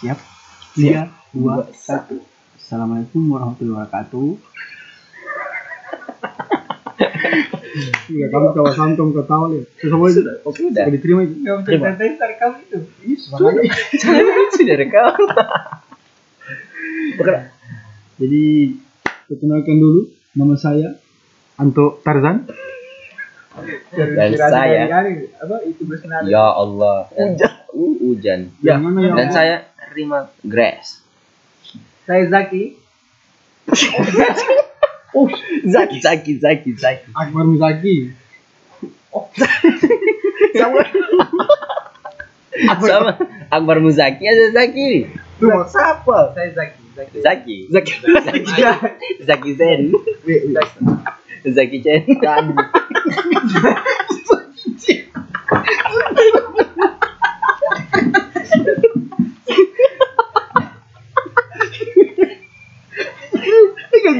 siap. Tiga, dua, satu. Assalamualaikum warahmatullahi wabarakatuh. Iya, kamu tahu santum kau tahu nih. Terus kamu Sudah, oke udah. sudah diterima itu. Terima. dari kamu itu. Makanya. Sudah rekam. Jadi perkenalkan dulu nama saya Anto Tarzan. Dan saya. apa itu. Ya Allah. Hujan. Uh, hujan. Dan saya Rima Grass. Saya Zaki. Oh, Zaki, Zaki, Zaki, Zaki. Akbar Muzaki. Sama. Sama. Akbar Muzaki ada Zaki. Itu Mas. Siapa? Saya Zaki. Zaki. Zaki. Zaki. Zaki. Zaki Zen. Zaki Chen. Kan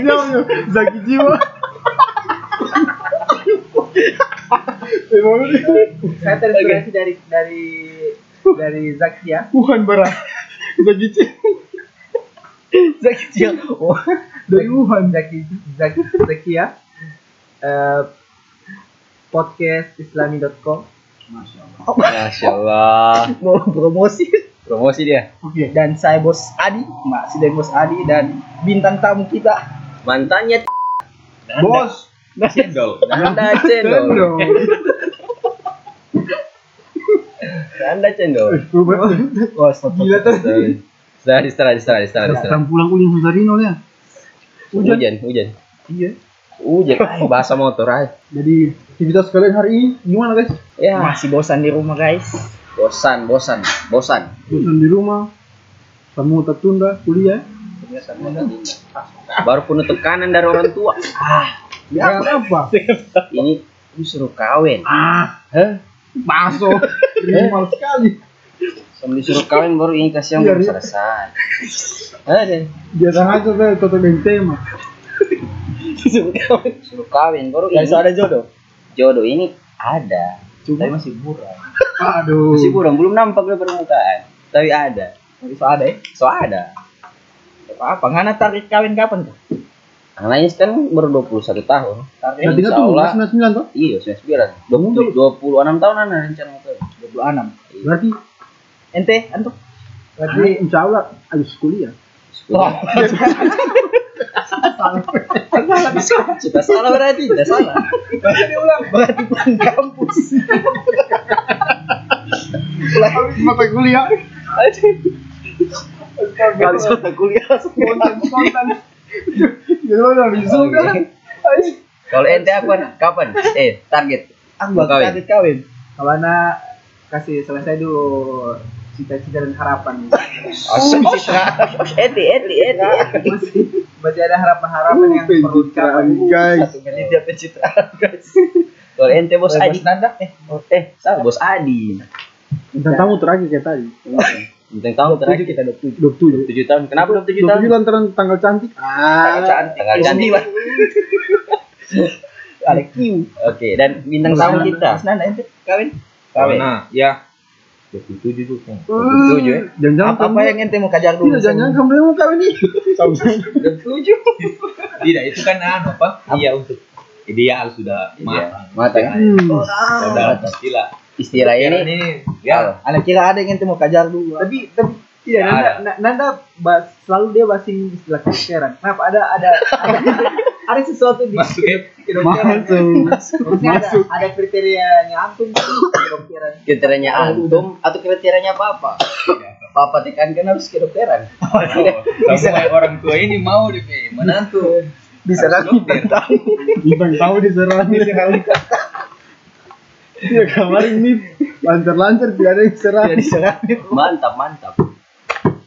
jauhnya Zaki Jiwa. Saya terinspirasi dari dari dari Zaki ya. Wuhan Barat. Zaki Jiwa. Zaki Chen. Oh. Dari Wuhan. Zaki Zaki Zaki ya. Eh, podcast islami.com Masya Allah. mau promosi Promosi dia. Oke. dan saya bos Adi masih dari bos Adi dan bintang tamu kita Mantannya Bos. Cendol. Anda Cendol. Cendol. Anda Cendol. oh stop, Gila tuh. Sudah diserah, diserah, diserah, diserah. Datang pulang uling Susarino ya. Hujan. Hujan, hujan. Iya. Hujan. Bahasa motor aja. Jadi aktivitas kalian hari ini gimana guys? Ya, masih bosan di rumah guys bosan, bosan, bosan. Bosan di rumah. Kamu tertunda kuliah. Baru penutup kanan dari orang tua. Ah, Ya apa? ini disuruh kawin. Ah, Hah? baso. Ini mahal sekali. Sama disuruh kawin baru ini kasih yang Iya, belum iya. selesai. Ada. Biasa aja saya toto tema. Disuruh kawin. Disuruh kawin baru ini. ada jodoh Jodoh ini ada. Cuma Tapi masih buram. aduh. Masih buram, belum nampak dari permukaan. Tapi ada. so ada ya So ada. Apa ngana tarik kawin kapan tuh Yang lain kan baru 21 tahun. tarik Berarti Insya kan tuh Allah. 99 toh? Iya, 99. 20, 26 tahun anak rencana itu. 26 Berarti ente antum berarti insya Allah habis kuliah. Sudah sudah salah berarti, sudah salah. berarti ulang berarti pulang kampus Habis mata kuliah. Kali mata kuliah Spontan spontan. Ya lo udah wisuda. Kalau ente apa? Kapan? Eh, target. aku Mau bakal kawin? tarik kawin kalau anak kasih selesai dulu cita-cita dan harapan Asal Eti, eti, eti. masih masih ada harapan-harapan yang perlu dicapai guys. menit dia pencitraan guys Kalau ente bos Bos Adi. Nanda eh Eh, salah bos Adi. Bintang tamu terakhir kayak tadi. Bintang tahun terakhir kita dua tujuh 27. 7 tahun. Kenapa 27 tahun? 27 lantaran tanggal cantik. Tanggal cantik. Tanggal cantik. ada Q Oke, dan bintang tamu kita. Mas ente kawin Kawin. Nah, ya. 27 tuh. Tujuh, ya? Jangan-jangan apa, apa yang ente mau kajar dulu Iya, jangan-jangan kamu mau kawin nih. Tujuh. Tidak, itu kan anu apa? Iya untuk ideal sudah matang. Matang. Hmm. Saudara pastilah. Istilah ini ini ya ada kira ada yang mau kajar dulu tapi tapi tidak Ya, Nanda, ada. Na- Nanda bas, selalu dia basing istilah kedokteran kenapa ada ada ada, ada sesuatu di Masuk Masuk. Maksudnya ada, Masuk. ada kriterianya antum kedokteran kriterianya antum atau kriterianya papa? Papa tekankan harus kedokteran. Oh, kamu orang tua ini mau deh menantu. bisa lagi dokter. Bintang tahu diserang. Iya kemarin nih lancar-lancar tidak ada yang serang. tidak diserang Mantap, mantap.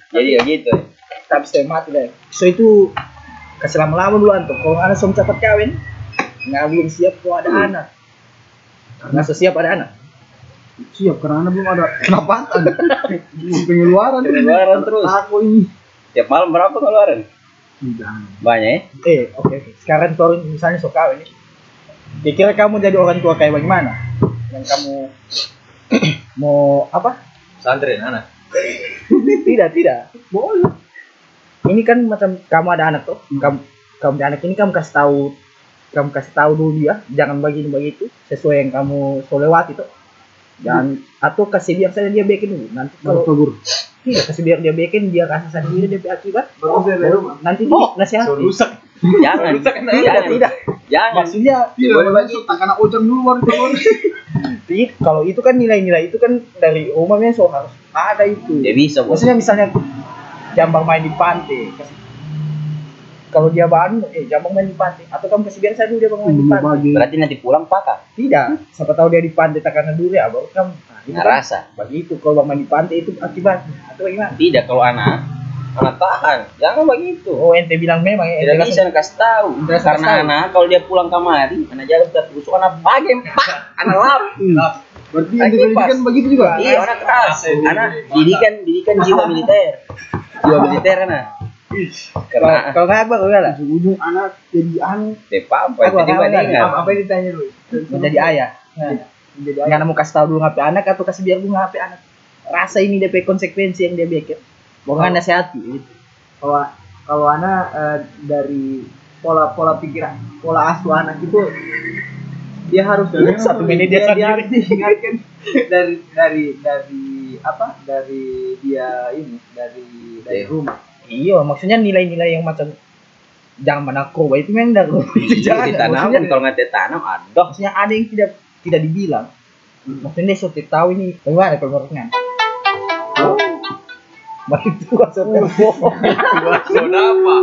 Jadi ya gitu. tapi saya mati deh so itu kasih lama-lama dulu antum kalau anak som cepat kawin nggak belum siap kalau ada anak nggak siap ada anak Siap karena anda belum ada. Belum pengeluaran. Pengeluaran terus. Aku ini. Tiap malam berapa keluaran? Tidak. Banyak ya? eh oke oke sekarang tuh misalnya so kawin nih kira-kira kamu jadi orang tua kayak bagaimana yang kamu mau apa? Santren anak. tidak tidak. Boleh. Ini kan macam kamu ada anak tuh. Kamu kamu ada anak ini kamu kasih tahu kamu kasih tahu dulu dia jangan begini begitu sesuai yang kamu so lewati tuh dan atau kasih biar saja dia bikin dulu nanti Kalau guru. tidak kasih biar dia bikin dia rasa sendiri dia akibat dari rumah. nanti Oh, nasihati rusak Jangan. rusak kan tidak Jangan. tidak Jangan. maksudnya Tidak, Boleh bagi. Tak kena ucap dulu baru keluar. Ti- kalau itu kan nilai-nilai itu kan dari umumnya so harus ada itu Ya bisa, maksudnya misalnya jambang main di pantai kasih- kalau dia bahan eh jambang main di pantai atau kamu kasih biasa dulu dia bang main di pantai Bagi. Berarti nanti pulang patah. tidak siapa tahu dia di pantai tak karena dulu ya baru kamu nah, kan rasa. begitu kalau bang main di pantai itu akibatnya atau bagaimana Tidak kalau anak anak tahan. Jangan begitu. oh ente bilang memang ya ente Tidak bisa kasih tahu. Karena tahu. anak kalau dia pulang kamari, anak jaga kita tusuk anak bagi pak, anak lap. Berarti Lagi yang pas. pendidikan begitu juga. Iya, anak keras. Anak didikan didikan jiwa militer. Jiwa militer anak. Kalau Karena kalau nggak apa enggak lah Ujung-ujung anak jadi anu. Depa apa? Jadi bandingan. Apa apa yang ditanya dulu? menjadi ayah nah, Menjadi nggak mau kasih tahu dulu ngapain anak atau kasih biar dulu ngapain anak rasa ini DP konsekuensi yang dia bikin bukan nasihati gitu. kalau kalau anak eh, dari pola pola pikiran pola asuh anak itu dia harus Satu menit dia dia sendiri. harus diingatkan dari dari dari apa dari dia ini dari dari Iya. rumah Iya, maksudnya nilai-nilai yang macam jangan narkoba itu memang narkoba itu Iya, jangan. ditanam Maksudnya, kalau nggak ditanam aduh. maksudnya ada yang tidak tidak dibilang. Maksudnya dia sudah tahu ini bagaimana pengertian. Bagi itu maksudnya bohong. Soda apa?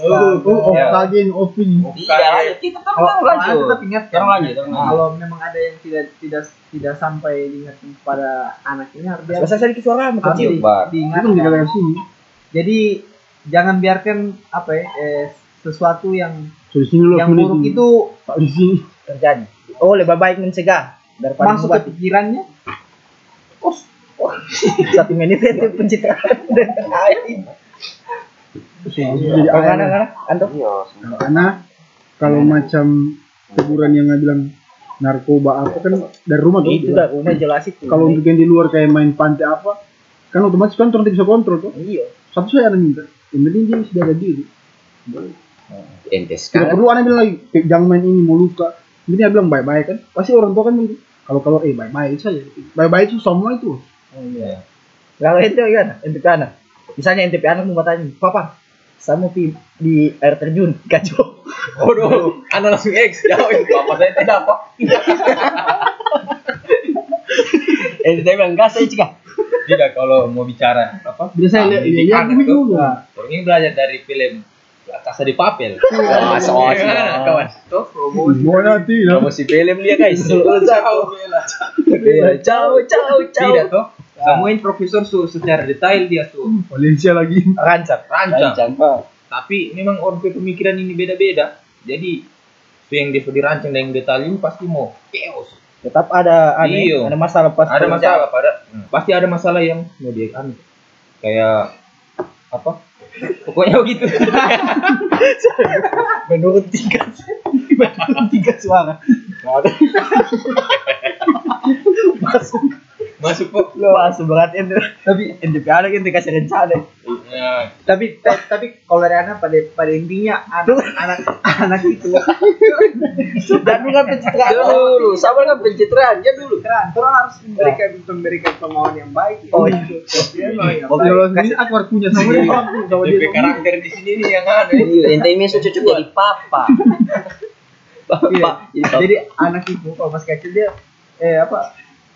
Oh, oh, Astaga. lagi, off ini. Tidak lanjut. Kita tetap Oh, lanjut. tetap ingat lanjut. jangan lanjut. kalau memang ada yang tidak tidak tidak sampai diingatkan kepada anak ini harus Bahasa sedikit suara kecil. di- Bar. Itu diingatkan dikatakan sini. Jadi jangan biarkan apa ya eh, sesuatu yang yang buruk itu di sini. terjadi. Oh, lebih baik mencegah daripada masuk membuat. ke pikirannya Satu menit itu pencitraan dan lain. Jadi Kalau ayah. mana mana? Antum? Karena kalau macam kuburan yang nggak bilang narkoba apa kan dari rumah tuh. Itu dah rumah jelas itu. Kalau untuk yang di luar kayak main pantai apa, kan otomatis kan orang tidak bisa kontrol tuh. iya. Satu saya ada minta. Yang penting dia sudah ada diri. Ente Tidak sekarang. perlu anak bilang lagi, "Eh, jangan main ini mau luka. Ini dia bilang baik-baik kan. Pasti orang tua kan. Kalau kalau eh baik-baik saja. Baik-baik itu semua itu. Oh, iya. Kalau ente gimana? Ente ke anak. Misalnya ente ke anak mau bertanya, Papa, saya mau di air terjun, kacau. Waduh, anak langsung X. Jauh itu. Bapak saya tidak apa. ente bilang, enggak saya cegah. Tidak kalau mau bicara apa? Biasa itu. begitu juga. Orang ini belajar dari film La Casa de Papel. Wah, soal sih. Gimana, kawan? Mau nanti. Promosi film dia guys. Jauh, Ciao, ciao, ciao. Tidak toh? Semuanya profesor su secara detail dia tuh Valencia lagi. Rancang. rancang. Tapi memang orang punya pemikiran ini beda-beda. Jadi itu yang dia dirancang dan yang detail ini pasti mau chaos. Tetap ada ada, Iya. ada masalah pas Ada masalah pada pasti ada masalah yang mau dia anu, kayak apa? Pokoknya begitu. menurut tingkat menurut tingkat suara. masuk Masuk kok. masuk berat ente. Tapi ke anak ente kasih rencana. Ya, tapi ta- tapi kalau dari anak pada pada intinya anak anak anak itu Dan bukan pencitraan. Dulu, sabar kan pencitraan dia dulu. terang terus harus memberikan memberikan kemauan yang baik Oh, iya. Kalau sendiri aku harus punya sama dia. Sama dia. karakter di sini nih yang. Iya, ente ini cocok jadi papa. Iya. Bapak, jadi anak itu kalau masih kecil dia eh apa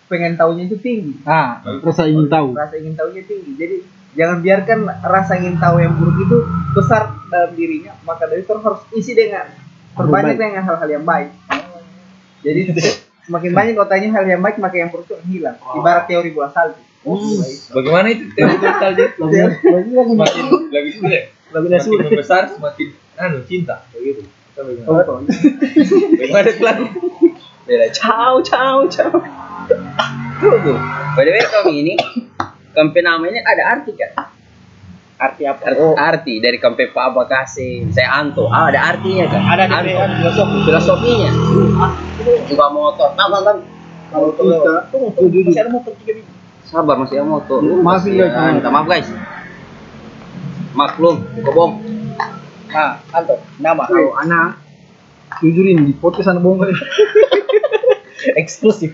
pengen tahunya itu tinggi Ah, Rasa ingin tahu. rasa ingin tahunya tinggi jadi jangan biarkan rasa ingin tahu yang buruk itu besar dalam dirinya maka dari itu harus isi dengan perbanyak dengan hal-hal yang baik jadi semakin banyak kau tanya hal yang baik maka yang buruk itu hilang ibarat teori buah salju Bagaimana itu teori nostalgia? Semakin lebih sulit. Semakin membesar semakin anu cinta begitu. Bagaimana? Oh. Bagaimana lagu? Beda. Ciao, ciao, ciao. Tunggu. By the way, kami ini kampen nama ini ada arti kan? Arti apa? Ar- Oh, Arti dari kampen Pak Bakasi, saya Anto. Ah, ada artinya kan? ada kan filosofi. Filosofinya. Juga motor. Nah, kan. Kalau Kita- tunggu, tunggu, masih ada motor tiga biji. Sabar masih yang motor. Maaf ya. Minta maaf guys. Maklum, kobong. Nah, Anto, nama Kalau anak jujurin di podcast anak bohong eksklusif.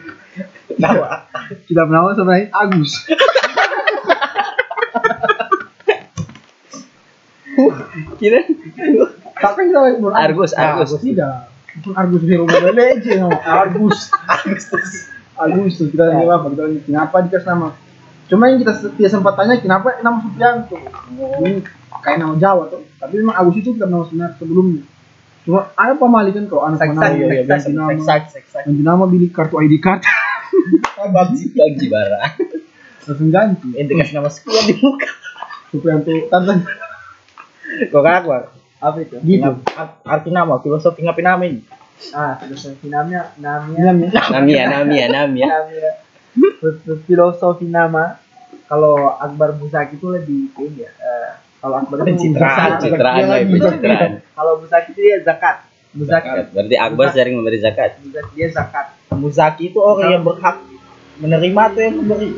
Nama. Kita nama sebenarnya Agus. Kira Tapi kita lagi mau Argus, Argus. Tidak. Bukan Argus Hero Mobile Legends nama. Argus. Agus tuh kita tanya apa? Kita kenapa dikasih nama. Cuma yang kita dia sempat tanya kenapa nama Suprianto. Ini kayak nama Jawa tuh. Tapi memang Agus itu bukan nama sebenarnya sebelumnya. Cuma ada pamali kan kalau anak mana iya, iya, ganti nama, ganti nama beli kartu ID card Bagji, Bagji bara. langsung ganti. Ente kasih nama sekolah di muka. Suprianto Tantan Kok kakak? Apa itu? gitu. Art- Arti nama, filosofi ngapain nama ini? Ah, filosofi namanya namanya Namanya namanya fi- filosofi nama kalau Akbar Busaki itu lebih ini ya. Kalau Akbar itu Pencitraan, Busaki. Citraan, Dia lah, lagi pencitraan. Kalau Busaki itu dia zakat. Busaki. Zakat. Berarti Akbar sering memberi zakat. Busaki dia zakat. Muzaki itu orang yang berhak menerima atau yang memberi?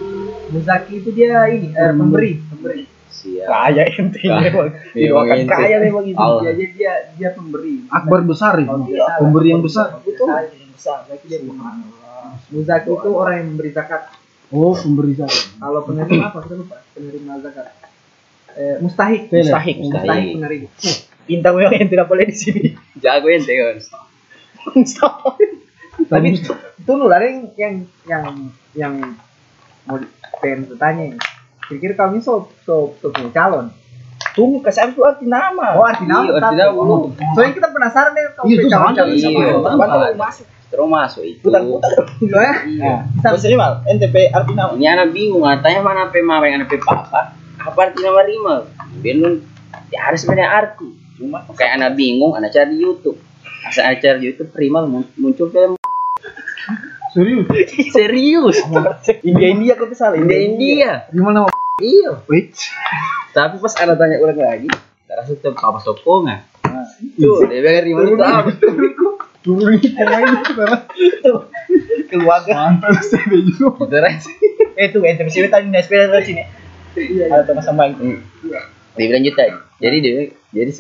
Busaki itu dia ini eh, pemberi, pemberi. Siap. Kaya ente Kaya. memang. Iya, Tidak akan ente. kaya memang itu. Allah. Dia dia dia, dia pemberi. Akbar besar itu. Pemberi yang besar. Betul. Yang besar. Busaki dia. Busaki itu orang yang memberi zakat. Oh, pemberi zakat. Kalau penerima apa? Kita lupa. Penerima zakat. Eh, mustahik. Mustahik. Mustahik penerima. Bintang memang yang tidak boleh di sini. Jago ente kan. Tapi tunggu lah yang yang yang yang mau pengen bertanya. Kira-kira kami so so so punya calon. Tunggu kasih aku arti nama. Oh arti nama. Iya, arti nama. Oh, Soalnya kita penasaran deh kalau Iya, itu calon calon Iya. siapa. Bantu masuk. Terus masuk itu. Putar-putar. Soalnya Iya. Bos Rimal, NTP arti nama. Ini anak bingung, tanya mana pe mama yang anak pe papa. Apa arti nama Rimal? Bingung. Ya harus sebenarnya arti. Cuma kayak anak bingung, anak cari di YouTube. Asal anak cari di YouTube mun- muncul film Serius? serius. India India kok salah. India India. Gimana nama? Iya. Wait. Tapi pas anak tanya ulang lagi, rasa itu apa sokongan. Tuh, dia bilang Rimal itu apa? Pemain karena Keluarga. mantan saya juga. Gitu. Eh tuh NTP sini tadi naik sepeda dari sini. Iya. Ada teman sama itu. Dia bilang juta. Jadi dia jadi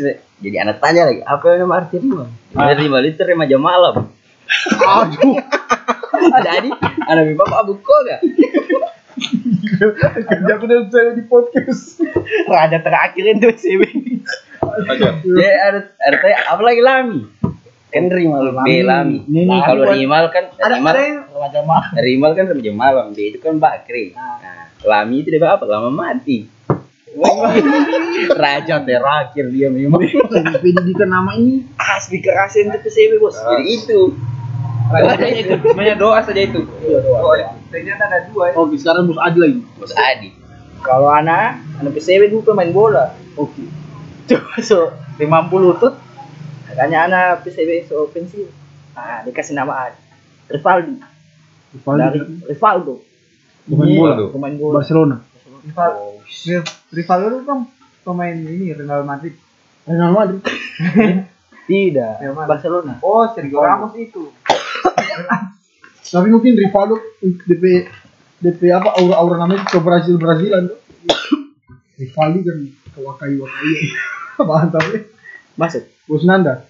jadi anak tanya lagi, apa yang nama arti Rimal? Dia bilang, Rimal itu remaja malam. Aduh. Jadi anak bapak abu kok gak? Kerja aku dan saya di podcast. Raja terakhir itu CB. Jadi ada ada tanya apa lagi Lami? Kan Rimal B Lami. Kalau Rimal kan ada Rimal ada. Rimal kan remaja malam, dia itu kan Bakri. Nah, Lami itu dia apa? Lama mati. Raja terakhir dia memang. Pendidikan nama ini Asli kerasin itu CB bos. Jadi itu. Namanya doa saja itu. oh, ternyata ada dua ya. Oke, sekarang bos Adi lagi. Bos Adi. Kalau anak, anak PCB dulu pemain bola. Oke. Coba so 50 tuh. Makanya anak PCB so pensiun. Ah, dikasih nama Adi. Rivaldi. Dari Rivaldo. Pemain Iya, bola. tuh. Pemain bola. Barcelona. Rival Rivaldo itu kan pemain ini Real Madrid. Real Madrid. Tidak. Real Madrid. Barcelona. Oh, Sergio Ramos itu. Tapi mungkin Rivaldo DP DP apa aura-aura namanya ke Brazil Brazilan tuh. Rivaldi kan kewakai wakai. Mantap ya. Masuk. Bos Nanda.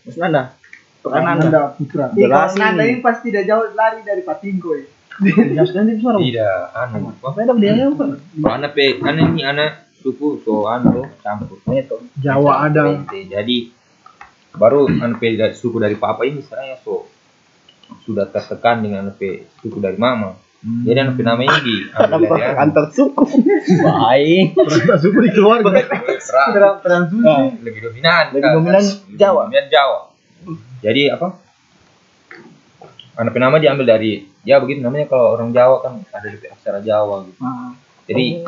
Putra. Iya. Nanda ini pasti tidak jauh lari dari Patinko ya. Jelaskan dia suara. Tidak, anu. Apa ada dia apa? Anak pe, anak ini anak suku so anu campur. Itu. Jawa ada. Jadi baru anak pe dari suku dari papa ini sekarang ya so sudah tertekan dengan anak pe suku dari mama. Jadi anak pe nama ini di anu. Antar suku. Baik. Suku di keluarga. Terang. Trans transfusi. Nah, lebih dominan Lebih kan? dominan Lebih Jawa. dominan Jawa jadi apa anak penama diambil dari ya begitu namanya kalau orang Jawa kan ada di aksara Jawa gitu. Ah, jadi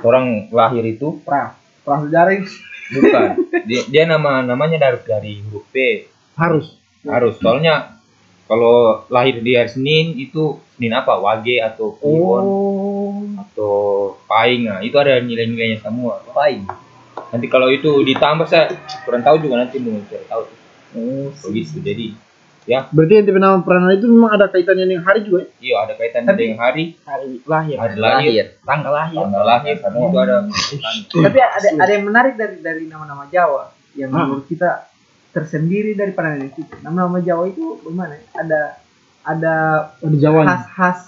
orang lahir itu Pra. Pra sejarah bukan. Dia, dia nama namanya dari dari huruf P. Harus. harus. Soalnya kalau lahir di hari Senin itu Senin apa? Wage atau Kliwon Oh. atau Paing. Nah itu ada nilai-nilainya semua. Baik. nanti kalau itu ditambah saya kurang tahu juga nanti mau cari tahu. Oh, begitu jadi Ya, Berarti yang nama peranan itu memang ada kaitannya dengan hari juga ya? iya ada kaitannya dengan hari, hari lahir hari lahir, lahir tanggal lahir tanggal lahir, semua itu ada. Tapi ada ada yang menarik dari dari nama-nama Jawa yang Ah. menurut kita tersendiri dari peranan kita. Nama-nama Jawa itu bagaimana? Ada ada Ada Jawanya. khas-khas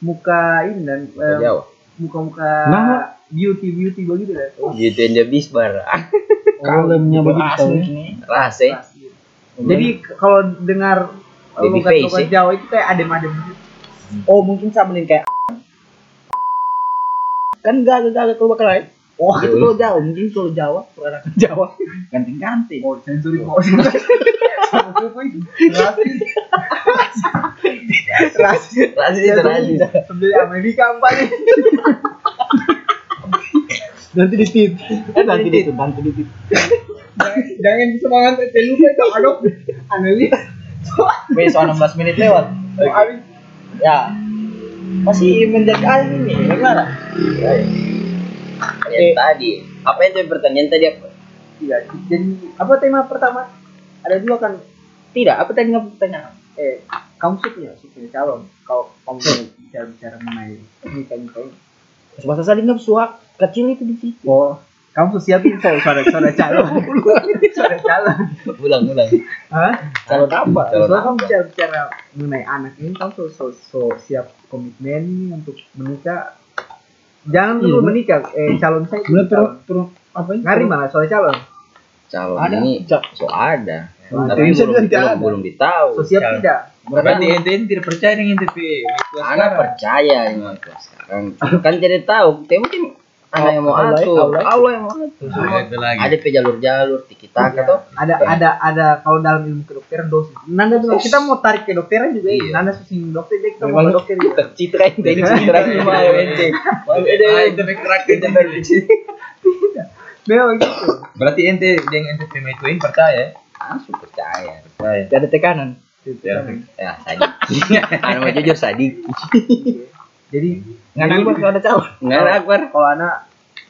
muka ini dan eh, Jawa muka-muka Nama? beauty beauty begitu kan. gitu yang dia bisbar Kalemnya Itu begitu. asli ya. Rasa Jadi kalau dengar eh, logat-logat face, ya? Jawa itu kayak adem-adem gitu. oh mungkin sama dengan kayak kan gak gak gak keluar lain oh itu kalau Jawa mungkin kalau Jawa peranakan Jawa ganti-ganti Oh, sensori itu. Rasis. Rasis. rasa itu rasa Sambil Amerika empat nih. Nanti di tit. nanti itu nanti itu Jangan semangat telu itu adok. Analis. besok 16 menit lewat ya masih menjaga ini bagaimana yang tadi apa itu pertanyaan tadi apa Iya, jadi apa tema pertama? Ada dua kan. tidak apa tadi nggak pertanyaan Eh, kamu suka suka calon. Kau kamu bicara bicara mengenai nikah nikah ini. bahasa tadi nggak suak kecil itu di situ Oh, kamu siapin so, suara suara calon. suara calon. ulang ulang Hah? kalau apa Calon Soalnya kamu bicara bicara mengenai anak ini, kamu so, so, so siap komitmen untuk menikah. Jangan dulu Iya. menikah, eh calon saya. Mulai calon. per, per, apa ini? Ngari malah soal calon. calon Ada. ini so ada Nah, tapi belum, belum, ada. belum ditahu So siap Calon. tidak? Berarti ente ente tidak percaya dengan ente anak percaya dengan sekarang kan jadi tahu tapi mungkin anak yang mau Allah- atur Allah- Allah yang mau atur Nah, itu lagi. ada pe jalur-jalur tiki taka Iya. Ada ada ada kalau dalam ilmu kedokteran dosis. Nanda tuh kita mau tarik kedokteran juga Iya. iya. Nanda susah dokter dia kita mau ke dokter juga. citra ente citra ini mau ente mau ente Ah, itu pe kerak ente pe. Memang gitu. Berarti ente dengan ente pe itu percaya. langsung percaya Percaya. tidak ada tekanan Ya. ya sadik anak mau jujur sadik Jadi nggak nanggung kalau ada calon. Nggak ada akbar kalau anak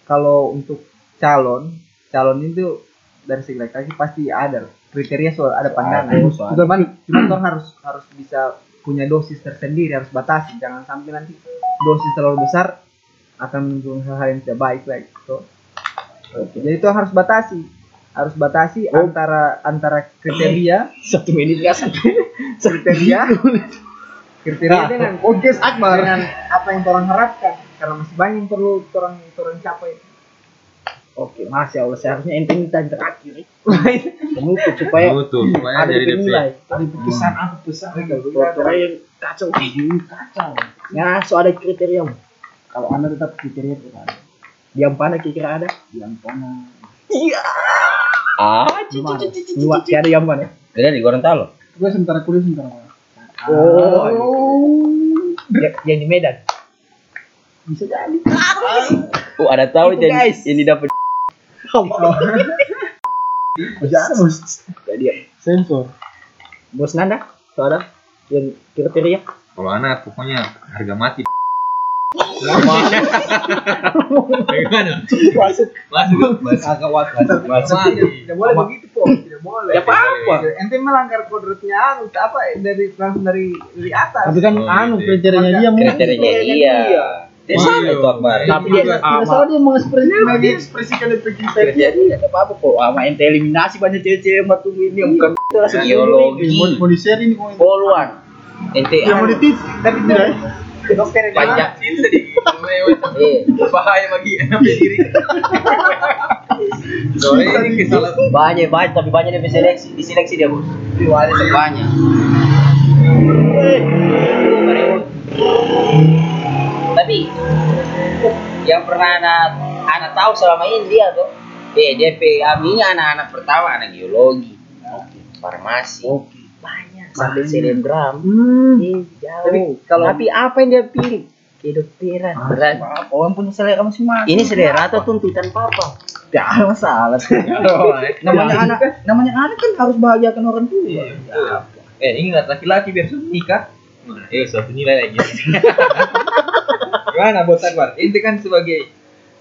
kalau untuk calon calon itu dari segi laki-laki pasti ada kriteria soal ada pandangan. Ada, cuman cuman orang harus harus bisa punya dosis tersendiri harus batasi. Jangan sampai nanti dosis terlalu besar akan menimbulkan hal-hal yang tidak baik lagi so, jadi itu harus batasi. Harus batasi antara antara kriteria satu menit nggak satu kriteria kriteria dengan podcast akbar dengan apa yang orang harapkan karena masih banyak yang perlu orang orang capai oke masya Allah seharusnya ente minta yang terakhir penutup supaya Betul. Supaya ada jadi nilai DP. Ada pesan apa pesan? dokter yang kacau kacau ya so ada kriteria Kalau anda tetap kriteria itu ada. yang mana kira-kira ada Yang mana? ah Gimana? Dua, ada yang mana? beda di Gorontalo Gue sementara kuliah sementara? Oh, yang, yang di Medan. Bisa jadi. oh ada tahu jadi guys. ini dapat Bisa ada bos. Jadi Sensor. bos Nanda, so ada yang kriteria. Kalau anak pokoknya harga mati. Bagaimana? Masuk. Masuk, masuk. Agak was Masuk. tidak boleh begitu kok tidak boleh Ya apa-apa. ente melanggar kodratnya anu apa dari langsung dari dari atas Tapi kan Oh, anu gitu. kriterianya dia mau. kriterianya iya dia sama itu akbar Tapi dia salah dia mengekspresikan dia ekspresikan itu kita. kriteria Tidak apa-apa kok. Sama ente eliminasi banyak cewek-cewek yang batu ini bukan itu langsung Biologi. Mau di share ini poluan ente Yang mau ditit. Tapi tidak. Dokter yang Itu tadi. eh Bahaya bagi anak diri. Soalnya ini kesalahan. banyak banyak tapi banyak dia seleksi diseleksi dia bos banyak. Tapi yang pernah anak anak tahu selama ini dia tuh. Eh DP aminya anak-anak pertama anak geologi farmasi. Banyak sampai selebgram Hmm. Eh, jauh. Tapi kalau- tapi apa yang dia pilih kedokteran berat Orang punya selera masing-masing. ini selera atau tuntutan papa Tidak ada masalah. namanya anak, namanya anak kan harus bahagiakan orang tua. Eh ingat laki-laki biar sudah nikah. Eh suatu nilai lagi. Gimana bos Akbar? Ente kan sebagai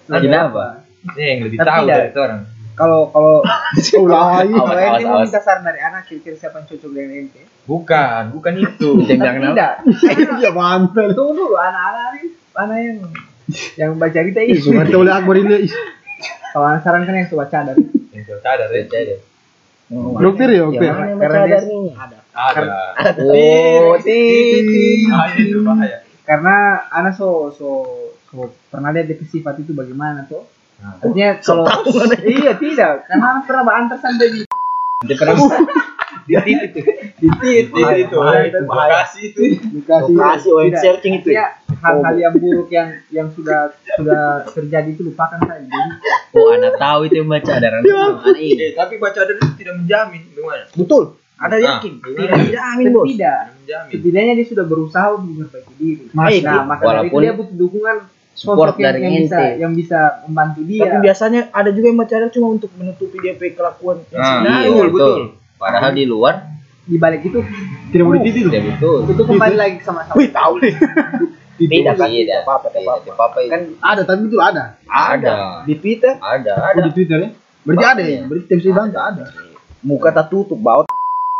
Kenapa? Eh, yang lebih Tapi tahu dari orang. Kalau kalau Ulah lagi. kalau ente awas, mau minta saran dari anak kira-kira siapa yang cocok dengan ente Bukan, bukan itu. Kenapa? tidak Ya mantap. tunggu dulu anak-anak nih anak yang yang baca cerita ini Cuma oleh Akbar ini. kalau anak saran kan yang suka cadar Yang saya sadar ya. Dokter ya, dokter. Yang mana yang Karena baca dia- dari ini? ada Ada. Oh. Bahaya itu bahaya. karena anak so so so pernah lihat dia sifat itu bagaimana tuh. Artinya kalau iya tidak. Karena anak pernah antar sampai di Dia pernah Di titik itu. di tit Bahaya itu. bahaya, Itu. Lokasi web Tidak, searching itu. artinya hal-hal yang buruk yang yang sudah sudah terjadi itu lupakan saja jadi Oh, anak tahu itu yang baca ada anak ini. Eh, tapi baca ada itu tidak menjamin gimana? betul. Ada Nah, yakin? tidak tidak amin bos tidak. Tidak menjamin. setidaknya dia sudah berusaha untuk memperbaiki diri. Mas, nah maka dari itu walaupun dia butuh dukungan support yang, dari yang bisa ente. yang bisa membantu dia Tapi biasanya ada juga yang baca cuma untuk menutupi dia punya kelakuan yang Nah, sebenarnya. Iya, betul, betul. Padahal di luar di balik itu Tidak boleh titik. tidak betul. itu kembali lagi sama sama Wih, tahu nih. Tidak, kan, tidak. apa-apa, Tidak apa-apa. apa-apa. kan Ada, tapi itu ada. Ada. Di Twitter Ada, ada. di Twitter ya. Berarti ada ya? Berarti tips bangsa ada. muka tertutup baut.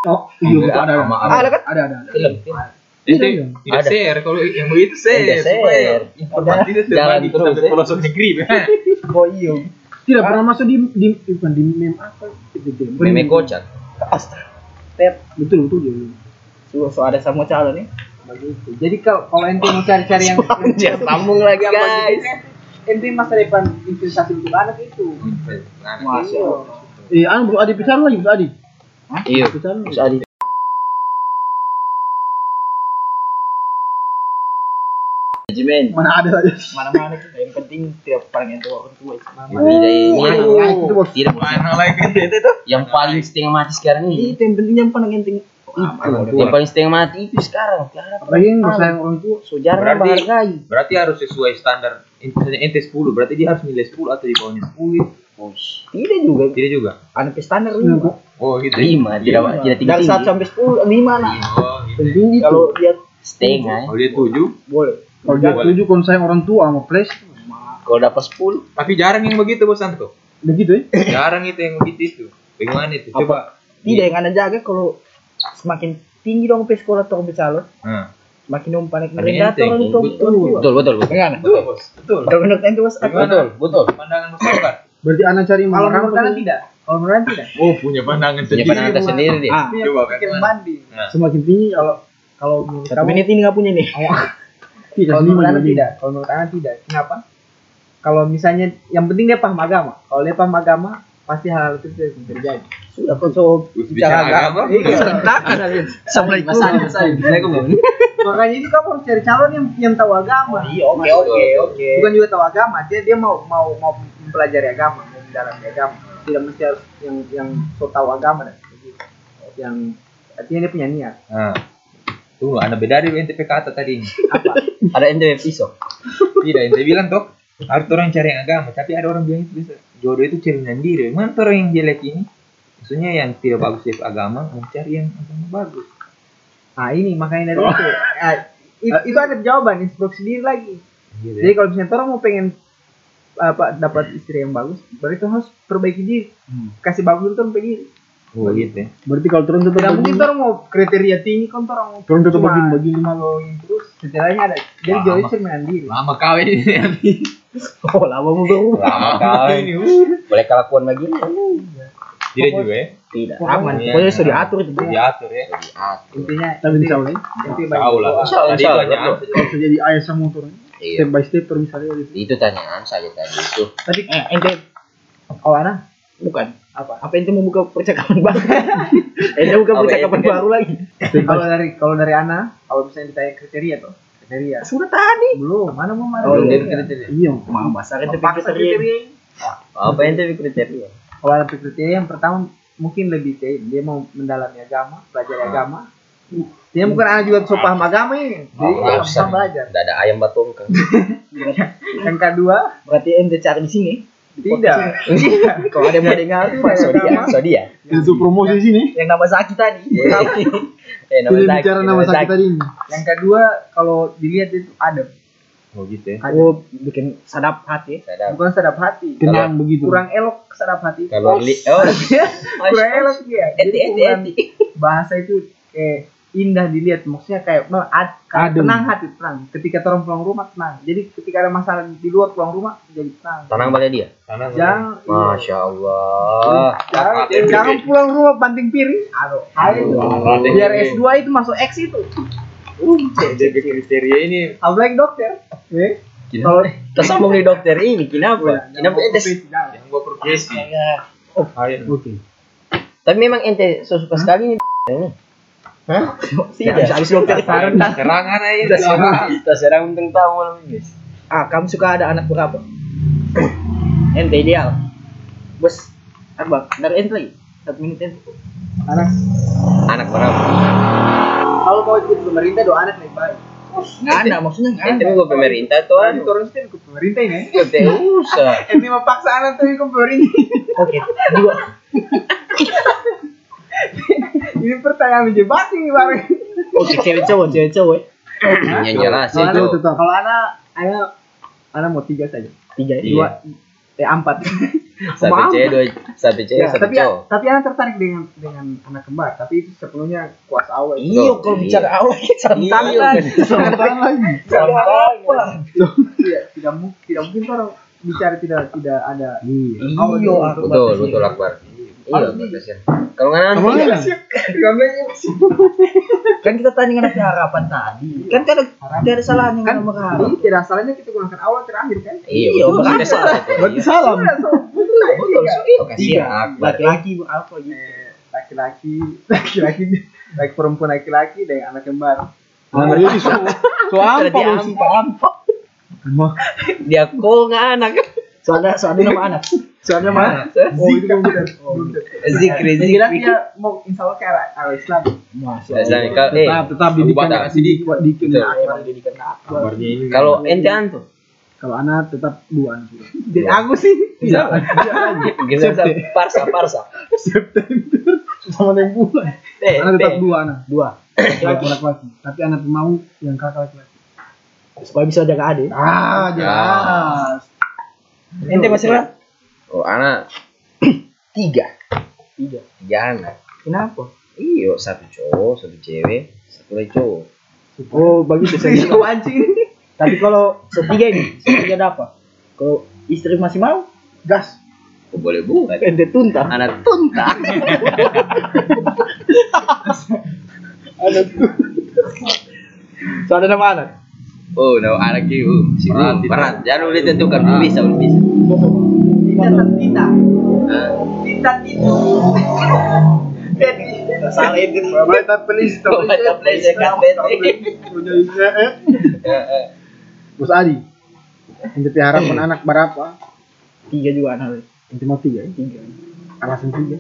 Oh, iya ada. sama Ada, Ada kan? Ada, ada. Ada. Itu Iya. tidak Ada. share kalau yang begitu share. Share. supaya Informasi itu Jalan terus, ya. pelosok negeri. oh iya Tidak pernah masuk di di bukan di meme apa? Itu. Bukan Meme kocak. Betul, betul. ya. So, so ada sama calon nih. begitu jadi kalau kalau ente mau cari-cari yang Dia sambung lagi, guys. ente masa depan investasi untuk anak itu Masya Iya. Allah. Eh, anu Bro Adi Pisan lagi, Bro Adi. Iya. Pisan. Terus ada Manajemen. Mana ada aja. Mana-mana kita yang penting tiap paling yang tua orang tua. Oh, itu tidak Mana lagi itu tuh? yang paling setengah mati sekarang ini. Itu yang penting yang paling penting. Yang paling setengah mati itu sekarang. Apalagi yang bersayang orang tua. So jarang Berarti- harus sesuai standar misalnya ente 10, berarti dia harus nilai 10 atau di bawahnya 10. Tidak juga. Tidak juga. Anak standar lima. Oh, gitu. Lima, tidak tidak tinggi Dari satu tinggi. sampai sepuluh lima lah. Oh, gitu. Itu. Kalau dia Setengah. Kalau dia 7, boleh. Kalau dia Boleh. tujuh kalau sayang orang tua sama flash, Kalau dapat sepuluh, tapi jarang yang begitu Bos Santo. begitu ya. Jarang itu yang begitu itu. Bagaimana itu? Coba. Tidak yang anda jaga kalau semakin tinggi dong pe sekolah atau pe calon, semakin dong panik Paling merendah enteng. orang itu betul, betul, betul, betul. Bagaimana? betul Bos. Betul. Kalau menurut ente bos, apa? Betul, betul. Pandangan Bos. Berarti anak cari kalau orang menurut tidak kalau menurut tidak Oh, punya pandangan Punya sendiri. pandangan tersendiri dia. Ah, Punya Coba, kan? semakin tinggi kalau kalau menurut tapi kamu ini ini nggak punya nih. Tidak kalau menurut anda jadi. tidak. kalau menurut anda tidak. Kenapa? Kalau misalnya yang penting dia paham agama. Kalau dia paham agama pasti hal itu tidak akan terjadi. Sudah kau so bicara agama. Iya. Assalamualaikum. makanya itu kamu harus cari calon yang yang tahu agama. Iya, oke, oke, oke. bukan juga tahu agama dia dia mau mau mau mempelajari agama mau mendalami agama. Tidak mesti harus yang yang so tahu agama dan yang artinya dia punya niat. Nah. Tunggu, ada beda dari NTP kata tadi. Ada ente pisau. Tidak, ente bilang toh harus orang cari yang agama, tapi ada orang bilang itu bisa jodoh itu cerminan diri. Mana tuh orang yang jelek ini? Maksudnya yang tidak bagus dari agama, mencari yang agama bagus. nah ini makanya dari itu Ah, itu, itu ada jawaban instruksi diri lagi Gitu jadi ya. kalau misalnya orang mau pengen apa dapat istri yang bagus berarti itu harus perbaiki diri kasih bagus dulu kan pergi Oh gitu ya. Berarti kalau turun tetap tidak mungkin orang mau kriteria tinggi kan orang mau turun tetap cuma begini begini mah. following terus setelahnya ada jadi jauh cerminan diri Lama kawin ini. Oh, lama mau berubah. Lama uh. Boleh kelakuan begini? Tidak juga ya. Tidak. Aman. Iya. Pokoknya sudah diatur itu. Diatur ya. intinya Tapi insya Allah ya. Insya Allah. Insya Allah, Tadi insya Allah. Bisa jadi ayah sama motor. Iya. Step by step terus misalnya gitu. Itu tanyaan saya tadi itu. tapi Eh, ente oh ana bukan. apa Apa ente mau buka percakapan baru? ente buka Apa percakapan baru lagi. kalau dari kalau dari ana kalau misalnya ditanya kriteria tuh kriteria Sudah tadi. belum mana mau mana Oh, iya. kriteria. Iya. Ente Paksa pikir kriteria. kriteria Apa ente kriteria? kalau ada kriteria yang pertama mungkin lebih ke dia mau mendalami agama pelajari agama dia bukan anak juga so paham agama ini jadi Oh, dia usah. belajar Tidak ada ayam batongkang. yang kedua Berarti ente cari di sini. Tidak. Kalau ada yang mau dengar, So dia, so dia. Itu promosi sini. yang nama Zaki tadi. Eh, nama Zaki, bicara nama sakit tadi. Yang kedua kalau dilihat itu adab Oh gitu ya. Oh, bikin sadap hati. Sadap. bukan sedap hati. Tenang begitu. kurang elok sedap hati. Kalau oh, kurang elok dia eti jadi bahasa itu kayak indah dilihat maksudnya kayak mel- ad- kayak Adem. tenang hati tenang ketika orang pulang rumah tenang jadi ketika ada masalah di luar pulang rumah jadi tenang Tenang pada dia. Karena jangan Masya Allah. jangan, jangan pulang rumah banting piring aduh ayo biar S2 itu masuk X itu jaga kriteria ini apalagi dokter eh Kalau tersambung di dokter ini, kenapa? Kenapa ente? yang gua profesi. Oh, Ayo. Oke. Tapi memang ente suka sekali ini. ini. Hah? Tidak. Habis dokter. Serangan aja. Kita serang, kita serang untung tahu ini. Ah, kamu suka ada anak berapa? ente ideal. Bos, apa? Dari ente lagi. Satu menit ente. anak Anak berapa? kalau mau ikut pemerintah doa anak lebih baik Nggak ada, maksudnya nggak Ente ada. mau pemerintah tuh Kan anu. turun sih ikut pemerintah ini Ente usah. Ente mau paksa anak tuh ikut pemerintah Oke, dua. ini pertanyaan menjebak nih bareng Oke, cewek cowok, cewek cowok. Yang jelas Kalau itu. Kalau anak, anak, anak mau tiga saja. Tiga. Iya. Dua, eh empat. Satu cewek, dua, satu cewek, Ya, satu tapi cowok. tapi anak tertarik dengan dengan anak kembar. Tapi itu sepenuhnya kuasa itu. Iya, kalau bicara awal santan Iya, kan. Santan lagi. apa? Tidak, tidak mungkin, tidak mungkin orang bicara tidak tidak ada. Iya. Iya, aku Betul, betul. Akbar. Iya, batasnya. Kalau nggak nanti, Ke mana? Kan kita tanya nanti harapan tadi. Kan kan ada tidak ada salahnya Kan kan berharap. Jadi tidak salahnya kita gunakan awal terakhir kan? iya Iya, betul. Kita salah. Berarti Iya. salam. Betul Betul, iya. iya. Laki-laki apa gitu. Eh, Laki-laki, laki-laki, laki perempuan laki-laki dan anak kembar. Nah, jadi so, so apa. Mah, Dia kok nggak anak. Soalnya soalnya nama anak. Soalnya mana? Oh, itu. Zikri, Kira zikri. dia mau insya Allah arah arah Islam. Masya kalau eh, tetap tetap didikan. Emang didikan? Kabarnya ini. kalau ente antu, Kalau anak tetap dua. Jadi aku sih Tidak. kita parsa parsa. September sama yang bulan. Eh, Anak tetap eh. dua anak. Dua. Laki laki. Tapi anak mau yang kakak laki laki. Supaya bisa jaga adik. Ah, jelas. Ente masih lah? Oh, anak tiga, Tiga. tiga anak. Kenapa? Iyo, satu cowok, satu cewek, satu lagi cowok. Oh, saya Itu bilang. anjing. Tapi kalau setiga ini, setiga dapat. Kalau istri masih mau, gas. Oh, boleh buat. Ente tuntah. Anak tunta. Anak Soalnya nama anak. Oh, no, anak itu si berat, berat. Jangan boleh tentukan, belum bisa, belum bisa. Tidak tidak. Tidak tidak. Jadi Salah itu. Bapak please Kau baca please. Bos Adi. Ente harapan anak berapa? Tiga juga anak. Ente mau tiga ya? Tiga. Alasan tiga.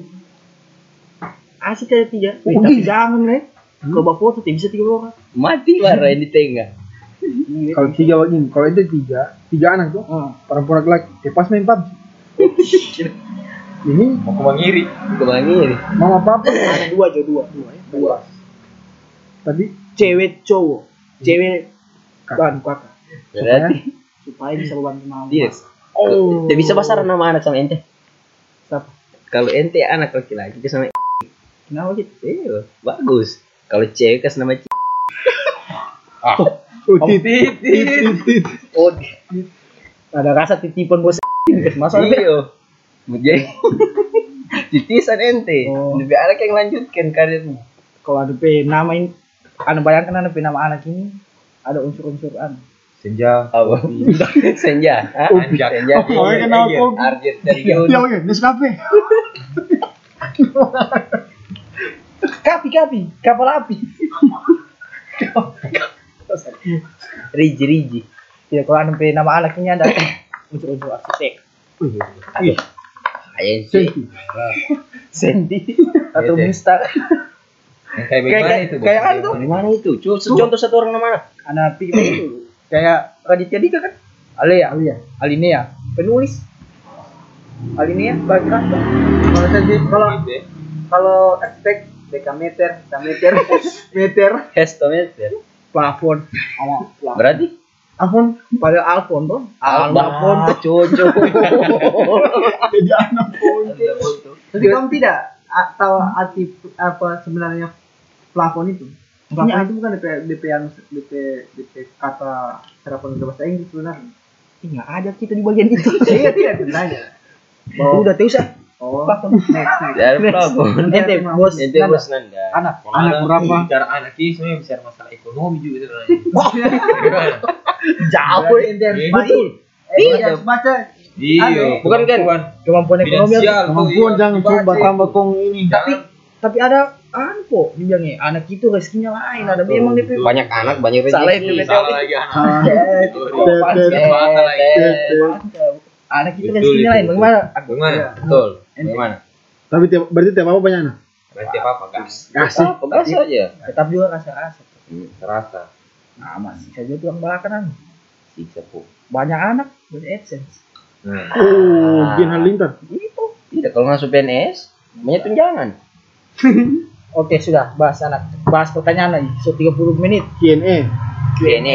Asik aja tiga. Eh, tapi jangan, Le. Kalau bawa foto, bisa tiga orang. Mati yang di tengah. Iya. Kalau tiga begini, kalau ente tiga, tiga anak tuh, Hmm. perempuan laki laki. Eh pas main PUBG. Ini Mau ke mangiri. Ke mana ini? mama papa Ada dua aja, dua. dua. Tadi Cewek cowok. Cewek Kakak. kan kakak. Berarti Supaya bisa bantu mama. dia. Oh. Tidak bisa pasar nama anak sama ente. Siapa? Kalau ente anak laki-laki ke sama Kenapa gitu? Iya, bagus. Kalau cewek kas nama C. Ah. Oh, titit, titit. Oh, ada rasa titipan bos. Masa Iya. Jadi titisan ente. Oh. Lebih anak yang lanjutkan karirnya. kalau ada pe nama ini, anda bayangkan ada pe nama anak ini ada unsur-unsur anu. Senja. Apa? Senja. Hah? Anjak. Senja. Oh, kenal kopi. Arjet dari Ya, Yun. oke, Nescafe. Kapi kapi, kapal api. Riji Riji. Ya kalau ada pe nama anak ini ada unsur-unsur arsitek. Ih, Ayah Senti. sih. Atau Bete. Mister. Kayak bagaimana itu? Kayak anu tuh. Dari mana itu? Coba contoh satu orang nama anak. Anak pikir itu kayak Raditya Dika kan? Alia, Alia. Alinea, penulis. Alinea bagi kalau saya kalau ya. kalau arsitek dekameter, meter, meter, Hestometer. Plafon, sama plafon. Berarti Alfon Padahal Alfon tuh. Alfon tuh cucu. jadi anak Ponte. Tapi kamu tidak tahu arti apa sebenarnya plafon itu? Plafon itu bukan DP DP yang DP DP kata serapan ke bahasa Inggris sebenarnya. Nggak ada kita di bagian itu. Iya tidak sebenarnya. Oh, udah tahu sah. Oh, next next. Dari plafon. Ente bos. Itu bos Nanda. Anak. Anak berapa? Bicara anak ini sebenarnya bicara masalah ekonomi juga? Jauh. Ente harus Iya, baca. betul. Eh, baca. Iya, Bukan kan? kemampuan ekonomi. Kemampuan iya, jangan dibaca. coba tambah kong ini. Tapi tapi ada kok dibilangnya anak itu rezekinya lain ada memang DP Banyak anak, banyak rezeki. Salah itu, Salah lagi anak. Anak itu rezekinya itu. lain bagaimana Bagaimana? Betul. Bagaimana? Tapi tiap, berarti tiap apa banyak anak? Berarti apa apa gas? Kasih. Apa gas aja. tetap juga rasa-rasa Hmm, Terasa. nah masih saja tulang belakangan Siksa po. banyak anak banyak adsense Nah, Oh, Gen Halilintar. itu Tidak, kalau masuk PNS, banyak tunjangan. oke sudah bahas anak bahas pertanyaan lagi so 30 menit Q&A. Apa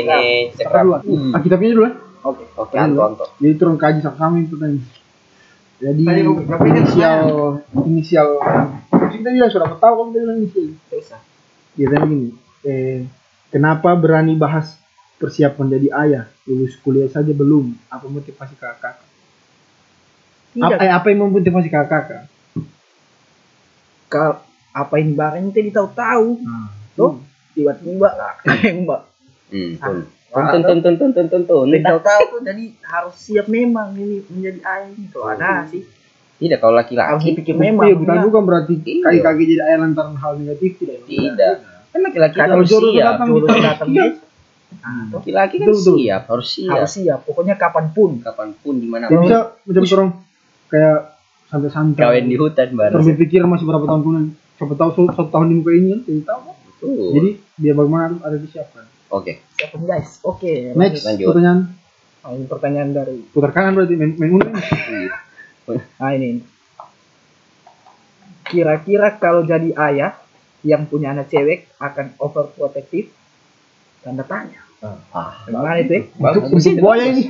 dua? cekap. Ah, kitabnya dulu ya. oke Oke, Anto, Anto. Jadi turun kaji sama kami pertanyaan. Jadi Tadi tapi kan inisial inisial kita bilang sudah tahu kamu tadi bilang inisial. terus Dia tanya gini, eh, kenapa berani bahas persiapan jadi ayah? Lulus kuliah saja belum. Apa motivasi kakak? Apa, eh, apa yang memotivasi kakak? kalau apa ini barang itu tahu-tahu Nah, tuh tiba-tiba mbak Hmm, tuh. Tonton, tonton, tonton, tonton. tahu tahu tuh jadi harus siap memang ini menjadi ayah itu ada sih Tidak, kalau laki-laki dipikir memang memang bukan bukan berarti Iya. kaki-kaki jadi ayah lantaran hal negatif tidak. tidak. Kan laki-laki harus siap. jodoh gitu. datang Iya. guys Nah, Laki-laki kan Betul, betul. siap, harus siap. harus siap pokoknya kapan pun Kapan pun, di mana Dia bisa macam orang kayak santai-santai. kawin di hutan. Terus berpikir masih berapa tahun kemudian. Siapa tahu satu, tahun di muka ini tidak tahu. Jadi dia bagaimana harus ada disiapkan. Oke, siap guys? Oke Next lanjut. pertanyaan. Oh, ini pertanyaan dari putar kanan berarti main main undang. nah ini. Kira-kira kalau jadi ayah yang punya anak cewek akan overprotective? Tanda tanya. Ah, gimana itu ya? Bagus. Itu, buaya ini.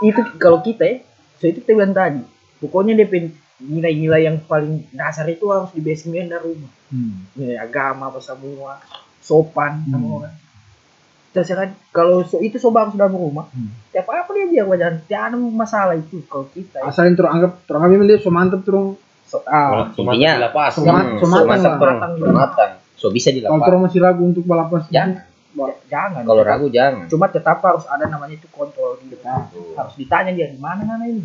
itu kalau kita ya so itu kita bilang tadi. Pokoknya DP nilai-nilai yang paling dasar itu harus di basement dari rumah nilai agama apa semua sopan sama Hmm. orang terus kan kalau so, itu sobat sudah rumah Hmm. tiap apa dia biar wajar tidak ada masalah itu kalau kita ya. Asal yang teranggap teranggap memang dia so mantap terus. so, ah, Intinya dilepas. So, mat- so so matang. So matang. So bisa Kalau dilepas. terus masih ragu untuk balapan. Jangan. jangan Kalau ragu jangan. cuma tetap harus ada namanya itu kontrol dia harus ditanya dia di mana mana ini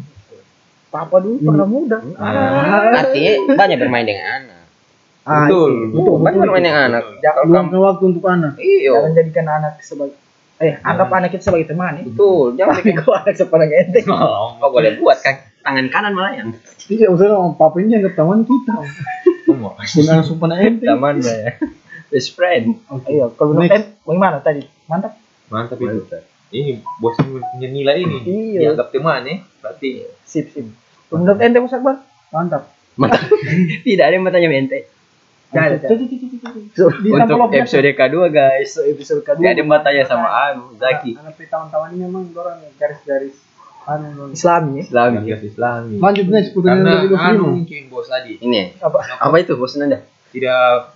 papa dulu Hmm. pernah muda Ah, Artinya banyak bermain dengan anak. Ah, Betul. iya. Betul, banyak bermain dengan anak. jangan Luangkan waktu untuk anak. Iyo. jangan jadikan anak sebagai eh anggap anak itu sebagai teman ya Betul, jangan bikin kalau anak sepandang ente Oh, boleh buat kan tangan kanan malah yang Tidak usah orang papa ini anggap teman kita. Bukan langsung pernah ente. teman ya. Best friend. iya kalau menurut bagaimana tadi mantap Mantap itu. Ini bos punya nilai ini. Iya. Dianggap teman ya. Berarti sip sip menurut ente Mas Akbar Mantap. Mantap. Tidak ada yang bertanya. So, Di Untuk episode kedua guys. so episode kedua Tidak ada yang bertanya sama Anu, Zaki. Anak tawan-tawan ini memang orang yang garis-garis anu. Islami ya Islami. Gas Islami. Lanjut next pertanyaan Karena dari anu 25. mungkin bos tadi Ini apa apa itu bos Nanda? tidak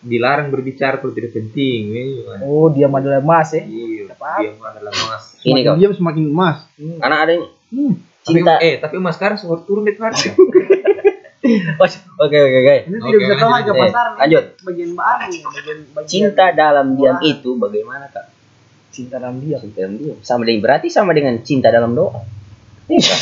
dilarang berbicara kalau tidak penting. ya. oh dia adalah emas ya Iya, dia adalah emas. Ini kau. diam semakin emas. Karena ada ini. Hmm. Cinta. Tapi, eh, tapi emas sekarang sudah turun di harga. Oke oke oke. Ini tidak bisa tahu lanjut. harga pasar. lanjut. Bagian baru, bagian bagian. Cinta dalam diam itu bagaimana kak? cinta dalam dia Cinta dalam diam. Sama dengan berarti sama dengan cinta dalam doa. Iya.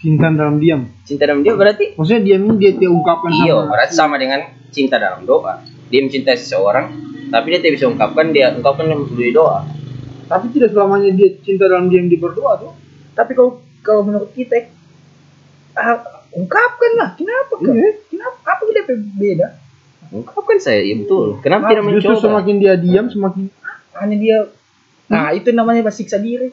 Cinta dalam diam. Cinta dalam diam berarti Maksudnya diam ini dia dia ungkapkan iya sama. berarti sama dengan cinta dalam doa. Dia mencintai seseorang, tapi dia tidak bisa ungkapkan dia ungkapkan melalui doa. Tapi tidak selamanya dia cinta dalam diam dia berdoa tuh. tapi kalau kalau menurut kita ah, ungkapkan lah kenapa kan Iya. kenapa apa kita beda Ungkapkan saya, iya betul. Kenapa tidak Justru mencoba? semakin dia diam semakin hanya dia nah itu namanya bersiksa diri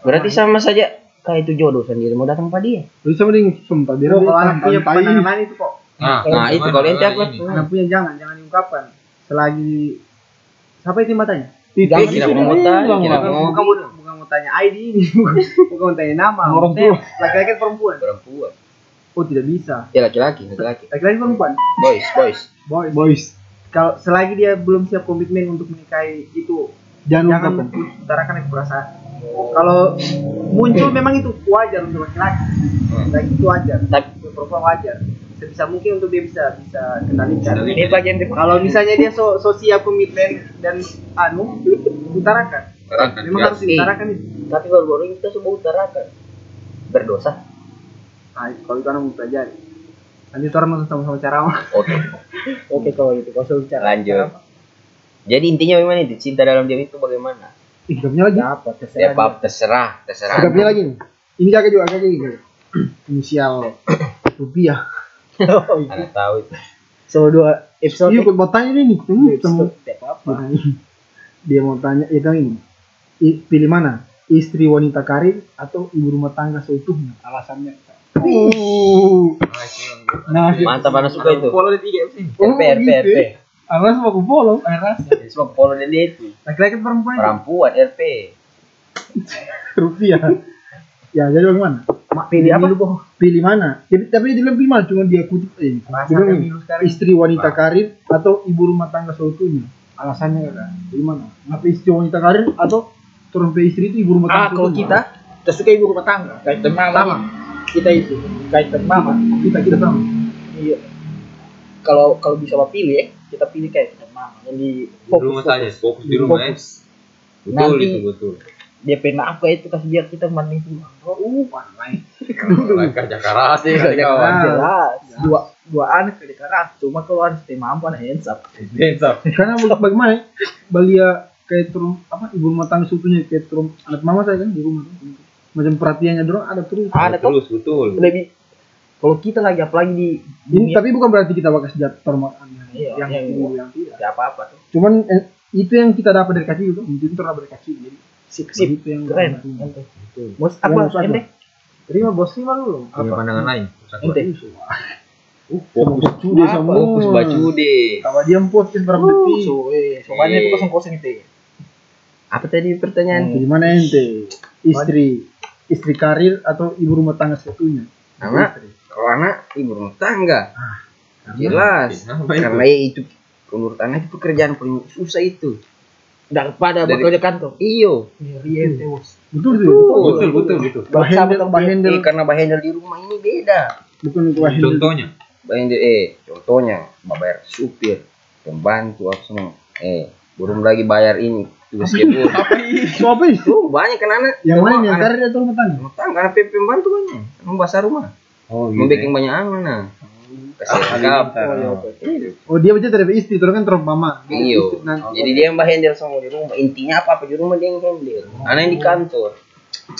Berarti sama saja kayak itu jodoh sendiri mau datang pada dia. Sama dia sumpah dia Oh, kalau anak punya pandangan lain itu kok. Nah, Nah, itu kalau ente apa? ini. Anak punya jangan, jangan diungkapkan. Selagi Siapa itu matanya? Tidak. Kita mau tanya, kita mau bukan mau tanya ID ini, bukan mau tanya nama. Orang Maksudnya, Laki-laki atau perempuan? perempuan. Oh tidak bisa. Ya laki-laki, laki-laki. Laki-laki perempuan. Boys, boys. Boys. Boys. Kalau selagi dia belum siap komitmen untuk menikahi itu, Jangan jangan utarakan itu perasaan. Kalau muncul memang itu wajar untuk laki-laki. Laki itu wajar. Tapi Untuk perempuan wajar. Sebisa mungkin untuk dia bisa bisa kendalikan. Kendalikan. Ini bagian di Kalau misalnya dia so, so siap komitmen dan anu utarakan. Terangkan, Memang jelas. harus diutarakan itu. tapi baru-baru ini kita semua utarakan. Berdosa. Nah, kalau itu anak mau pelajari. Nanti orang nonton sama-sama ceramah. Oke, Oke kalau itu kau bicara. lanjut. Jadi intinya bagaimana itu? Cinta dalam diam itu bagaimana? Punya lagi. Apa terserah. Ya, dia. Pap, terserah, terserah. Gak punya lagi nih. Ini kakak juga kakak juga. Inisial rupiah. Oh, iya. Anda tahu itu. So dua episode. Iya, mau tanya dia nih. Tunggu, apa-apa. Dia mau tanya, itu ini. Pilih mana? Istri wanita karir atau ibu rumah tangga seutuhnya? Alasannya. Uh. Nah, Mantap, Anda suka itu. Follow di tiga sini. RP, RP, RP. Alas mau aku follow, eh, rasa. Jadi semua follow dia itu. Laki-laki perempuan? Perempuan, RP. rupiah. Ya, jadi bagaimana? Mak pilih apa? Pilih mana? Jadi, tapi dia bilang pilih mana? Cuma dia kutip Dia bilang istri wanita karir atau ibu rumah tangga seutuhnya? Alasannya kan? Pilih mana? Kenapa istri wanita karir atau turun ke istri itu ibu rumah tangga Ah kalau kita kita suka ibu rumah tangga. Kaitan mama. Sama. Kita itu kaitan mama. kita kita sama. Iya. Kalau kalau bisa mau pilih ya, kita pilih kayak kaitan mama. Yang di Di rumah saja, fokus di rumah ya. Fokus. Betul Nanti- itu betul. Dia pernah apa itu kasih biar kita mending pulang. Uh, pandai. Lah, kerja keras sih Kerja keras. Jelas. Dua dua anak kerja keras. Cuma kalau harus tim mampu anak hands up. Mantap. Karena baga- bagaimana? ya? Balia kayak turun apa ibu rumah tangga seutuhnya kayak turun anak mama saya kan di rumah. Macam perhatiannya dorong ada terus. Ada tuh Terus betul. lebih kalau kita lagi apalagi di Ini tapi bukan berarti kita bakal sejahtera Iya, yang yang- yang, yang tidak. tidak apa-apa tuh. Cuman eh, itu yang kita dapat dari kecil itu terdapat dari kecil. Jadi Sip sip. itu yang Keren. Betul. Bos apa? bos apa? Ente. Terima bos lima dulu. Punya pandangan lain. Ente. Fokus cude Apa? semua. Fokus bacu deh. Kalau dia podcast berapa detik? So, eh, soalnya itu kosong kosong itu. Apa tadi pertanyaan? Di mana ente? Istri, istri karir atau ibu rumah tangga seutuhnya? Anak, kalau anak ibu rumah tangga. Jelas. Kenapa itu? Karena ya itu menurut anak itu pekerjaan paling susah itu. Daripada Dari- bekerja kantor. Iyo. Iya, ente bos. Betul tuh. Betul betul betul. Bahendel, bahendel, Eh, karena bahendel di rumah ini beda. bukan itu bahendel. Contohnya. Bahendel eh contohnya bayar supir, pembantu apa semua. Eh, belum lagi bayar ini tugas dapur. So apa itu? Tuh banyak anak. Yang mana yang rumah tangga? rumah tangga anak PP pembantu banyak. Membasah rumah. Oh Membikin banyak anak nah. Kasih lengkap. Oh dia berarti dari istri, terus kan terus mama. Iyo. Nah, Jadi dia yang handle semua di rumah. Intinya apa apa di rumah dia yang handle. Anak yang di kantor.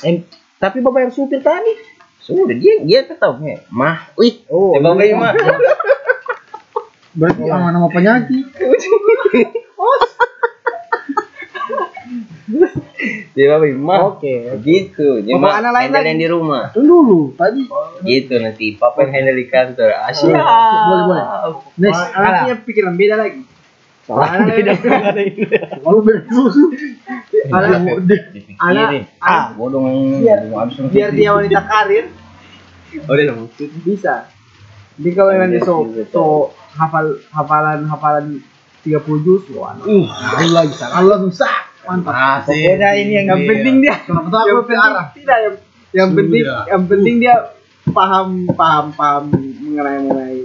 Eh, tapi bapak yang supir tadi. Sudah dia dia tetap ya. Mah, wih. Oh, Oh, bapak mah. berarti sama nama penyakit. Dia bapak mah. Oke. Gitu. Mah anak lain handle lagi. yang di rumah. Tunggu dulu, tadi. Gitu nanti papa yang handle di kantor. Asyik. Boleh boleh. Next, Anaknya pikiran beda lagi. Soalnya beda kalau bersusu. Anak Dipikirin. Anak- Ah, bodoh Biar- biar dia wanita karir Oh dia bisa. Jadi kalau memang dia so, so hafal hafalan hafalan 30 juz, wah. Uh, Allah bisa. Allah bisa. Mantap. Pokoknya ini yang Yang penting dia Kenapa yang penting arah? tidak yang yang penting yang penting dia paham paham paham mengenai mengenai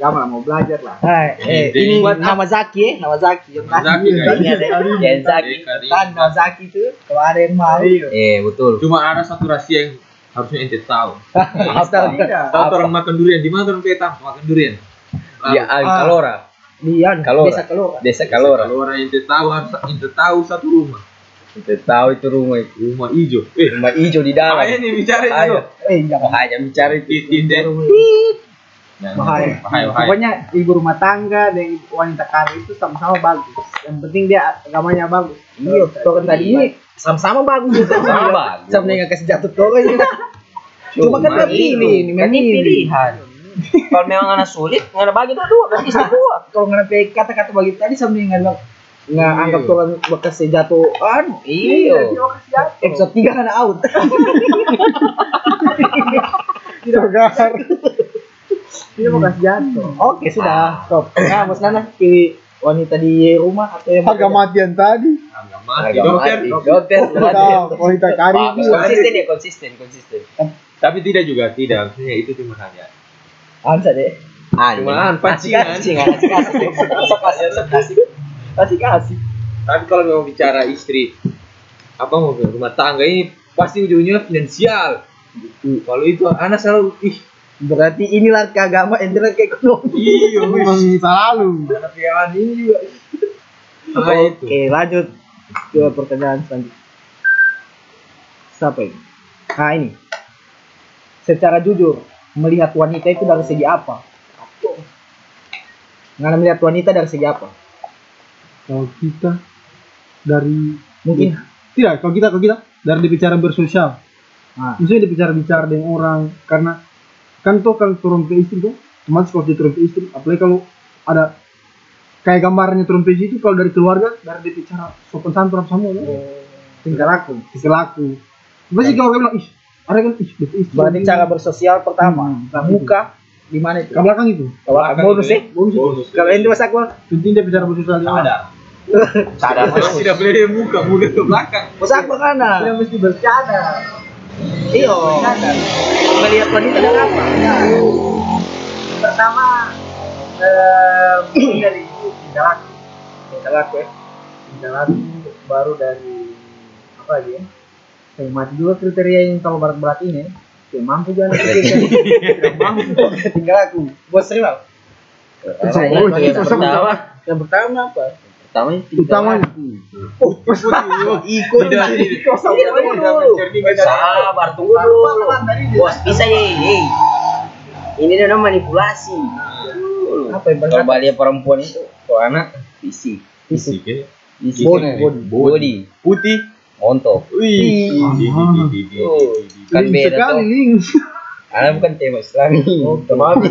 agama lah, mau belajar lah. Hai, eh, Ini- ini buat nama Zaki ya, nama Zaki. Yang Zaki, tadi ada Yang Zaki. Kan nama Zaki itu kalau ada yang mau. Eh, betul. Cuma ada satu rahasia yang harusnya ente tahu. Tahu orang makan durian di mana orang peta makan durian? Ya, ah, Kalora. Dia Kalora. desa Kalora. Desa Kalora. Kalau orang ente tahu harus ente tahu satu rumah. Kita tahu itu rumah itu. Rumah hijau. Eh, Rumah hijau di dalam. bahaya nih bicara itu. Ayo. Eh, jangan. Bahaya bicara itu. Titit. Bahaya. Bahaya, bahaya. Pokoknya ibu rumah tangga dan wanita karir itu sama-sama bagus. Yang penting dia agamanya bagus. Iya, kau kan tadi ini sama-sama bagus. Sama bagus. Sama dengan kasih jatuh kan. Cuma kan pilih, ini kan ini pilihan. Kalau memang anak sulit, nggak ada bagi dua, berarti dua. Kalau nggak sampai kata-kata bagi tadi sama dengan bilang nggak anggap tuh bekas jatuh anu Iya. episode 3 kan out Tidak gar. Mau kasih jatuh. Oke sudah, stop. Nah, Mas Nana pilih wanita di rumah atau yang Harga matian tadi. Harga mati. Dokter. Dokter. Wanita. Bagus. Konsisten ya, konsisten, konsisten. Tapi tidak juga, tidak. Maksudnya itu cuma hanya. Ansa deh. Cuman pancingan. Pancingan, kasih kasih. Sok kasih, sok kasih. Kasih kasih. Tapi kalau memang bicara istri, apa mau bilang, rumah tangga ini pasti ujungnya finansial. Gitu. Kalau itu anak selalu ih Berarti inilah ke agama, inilah ke ekonomi. iya Memang selalu. pikiran ini juga. Nah, itu. Oke, lanjut ke pertanyaan selanjutnya. Siapa ini? Nah ini. Secara jujur, melihat wanita itu dari segi apa? Nggak melihat wanita dari segi apa? Kalau kita dari Mungkin tidak, kalau kita kalau kita dari bicara bersosial. Nah. Maksudnya bicara bicara dengan orang karena kan tuh kalau turun ke istri tuh, otomatis kalau dia turun ke istri, apalagi kalau ada kayak gambarnya turun ke istri itu kalau dari keluarga dari bicara sopan santun apa semua, tingkah laku, tingkah laku. Pasti kalau orang bilang, ih, ada kan, ih, betul istri. berarti cara bersosial pertama, Hmm. muka di mana itu? ke belakang itu. Kalau Belakang bonus itu ya? Bonus itu. Bonus. Kalau ini mas aku Penting dia bicara bersosial orang. Sadar. Sadar Kalau tidak boleh dia muka, muka ke belakang. mas aku mana? Dia mesti bercanda. Iyo. Melihat wanita dari apa? Pertama eh, dari tingkah laku. Tingkah laku ya. Tingkah laku baru dari apa lagi ya? Yang mati juga kriteria yang kalau berat-berat ini. Yang mampu jangan Tidak mampu. Tingkah laku. Bos terima. Oh, Yang pertama, Yang pertama apa? pertama Utama Ikut tidak. Tidak Mencerminkan Sabar, tunggu dulu. Bos, bisa ya, ye. Ini dia namanya manipulasi. Apa yang Kalau balia perempuan itu, kalau anak fisik, Fisik ya. body, body, Putih. Montok. Wih. Kan beda sekali, tuh. link. Anak bukan tema Islami. Oh, maaf.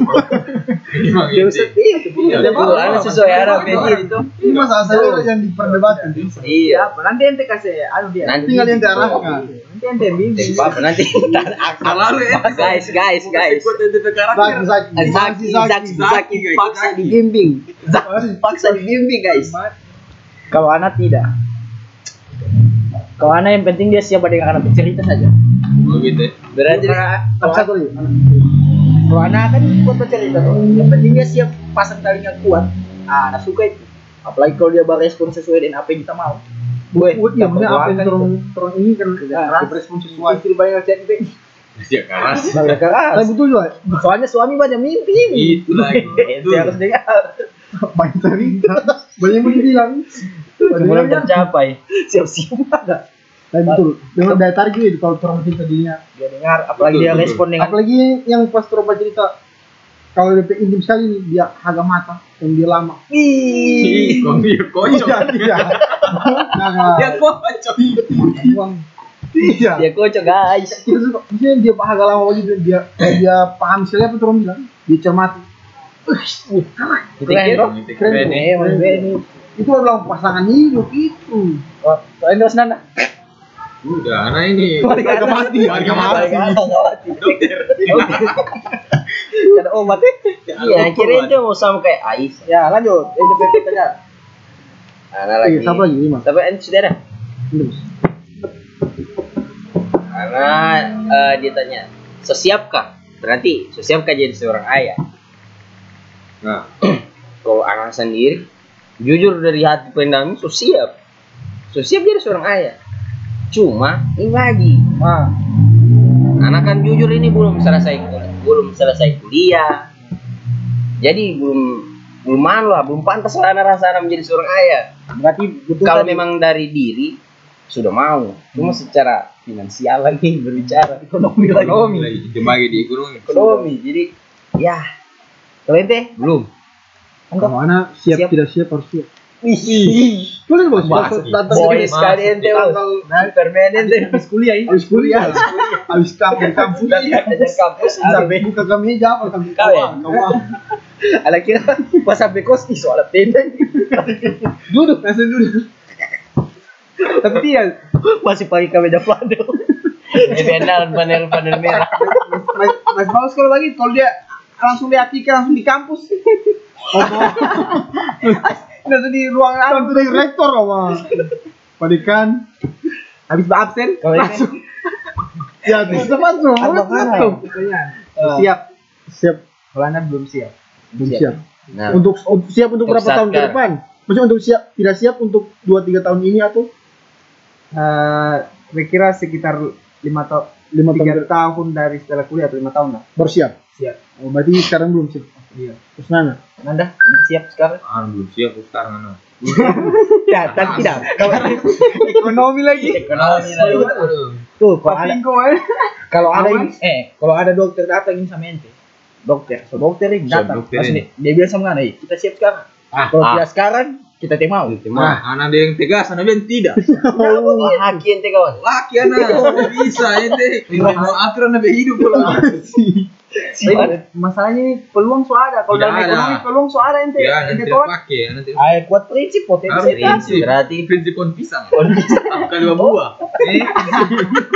Dia usah Itu anak sesuai arah dia itu. Ini masalah saya yang diperdebatkan. Iya. Nanti ente kasih anu dia. Nanti Tinggal yang diarahkan. Nanti ente bimbing. Apa nanti Selalu ya. guys, guys, guys. Zaki, Zaki, Zaki, Zaki, Zaki, paksa dibimbing. Zaki, paksa dibimbing guys. Kalau anak tidak. Kalau anak yang penting dia siap dengan anak bercerita saja. Oh gitu ya. Berarti Tapi satu lagi. Kalau anak kan buat bercerita tuh. Yang penting dia siap pasang tali yang kuat. Ah, anak suka itu. Apalagi kalau dia berespon sesuai dengan apa yang kita mau. Gue, Buat iya, maksudnya apa yang turun turun ini kan berespon sesuai. Istri banyak chat deh. Ya keras. Banyak keras. Tapi betul juga, Soalnya suami banyak mimpi. Itu lagi. Itu harus dengar. Banyak cerita, banyak yang dibilang. belum tercapai. Siap-siap ada. Dan betul, dengan daya tarik itu kalau turun cerita dirinya. Dia dengar, apalagi Betul, dia respon dengan Apalagi yang pas turun cerita, kalau dia intim sekali nih, dia agak mata, yang dia lama. Ih, kok dia kocok. Iya, iya. Nah, Dia kocok. uang. Iya. Dia kocok guys. Kita suka, dia agak lama begitu, dia dia paham sekali apa turun bilang, dia cermati. Kita kira Keren, Eh, Mas Benny. Itu adalah pasangan hidup itu. Oh, soalnya dos nana. Udah, anak ini. Harga mati, harga mati. Dokter. Ada obat. Iya, kira itu mau sama kayak Aisyah. Ya, lanjut. Ini pertanyaan. Anak lagi. Iya, siapa lagi? Lima. Tapi ente sudah ada. Karena eh, dia tanya, sesiapkah? Berarti sesiapkah jadi seorang ayah? Nah, Kalau anak sendiri, jujur dari hati pendam, so siap. So siap jadi seorang ayah. Cuma ini lagi, Ah, anak kan jujur ini belum selesai kuliah, belum selesai kuliah. Jadi belum belum anu lah, belum pantas lah anak rasa anak menjadi seorang ayah. berarti betul Kalau tadi. memang dari diri sudah mau, cuma secara finansial lagi berbicara ekonomi lagi. Ekonomi, lagi di ekonomi. ekonomi. Jadi ya Kalau ente, belum. Kalau anak siap, Siap. tidak siap harus siap. Wih, Boleh bos, datang ke sekali ente bos. Superman ente. habis kuliah ini. habis kuliah, habis kampus kampus, Ada kampus sampai buka kemeja apa sampai Kau ya? kawan, kawan. Ada kira pas sampai kos ih soal tenda. Duduk, langsung duduk. Tapi dia masih pakai kemeja flannel. Ini benar panel-panel merah. Mas, mas bagus kalau lagi kalau dia langsung lihat Tika langsung di kampus. langsung di ruangan alam Tentu dari rektor mas. Padikan. habis absen langsung Ya bisa masuk. Apa langsung pokoknya. siap Siap. kalau anda belum siap Belum siap. Nah, Untuk siap untuk Untuk berapa tahun ke depan? Maksudnya untuk siap tidak siap untuk 2 3 tahun ini atau Eh, kira-kira sekitar lima tahun 5 tahun tiga tahun dari setelah kuliah atau lima tahun lah baru siap? Siap Oh, berarti sekarang belum siap. iya Terus Nana? Nanda, Anda siap sekarang? Ah, belum siap aku sekarang anak. Ya, tapi tidak. Kalau ekonomi lagi ekonomi lagi. tuh kalau ada eh. kalau ada ini, eh kalau ada dokter datang ini sama ente. Dokter, so dokter ini datang. ini. dia, dia bilang sama Nana, "Eh, kita siap sekarang. Ah, Kalau ah. tidak sekarang, kita tidak mau. Nah, anak ada yang tegas, anak yang tidak. Oh, haki ente kawan. Laki anak, bisa ente. Mau atur anak hidup kalau. Tapi masalahnya ini peluang so ada kalau dalam ada. ekonomi peluang so ada ente Ya, ente nanti tolak pakai, nanti Ayo kuat prinsip potensi. prinsip. Berarti prinsip pohon pisang. Kali dua buah. Eh,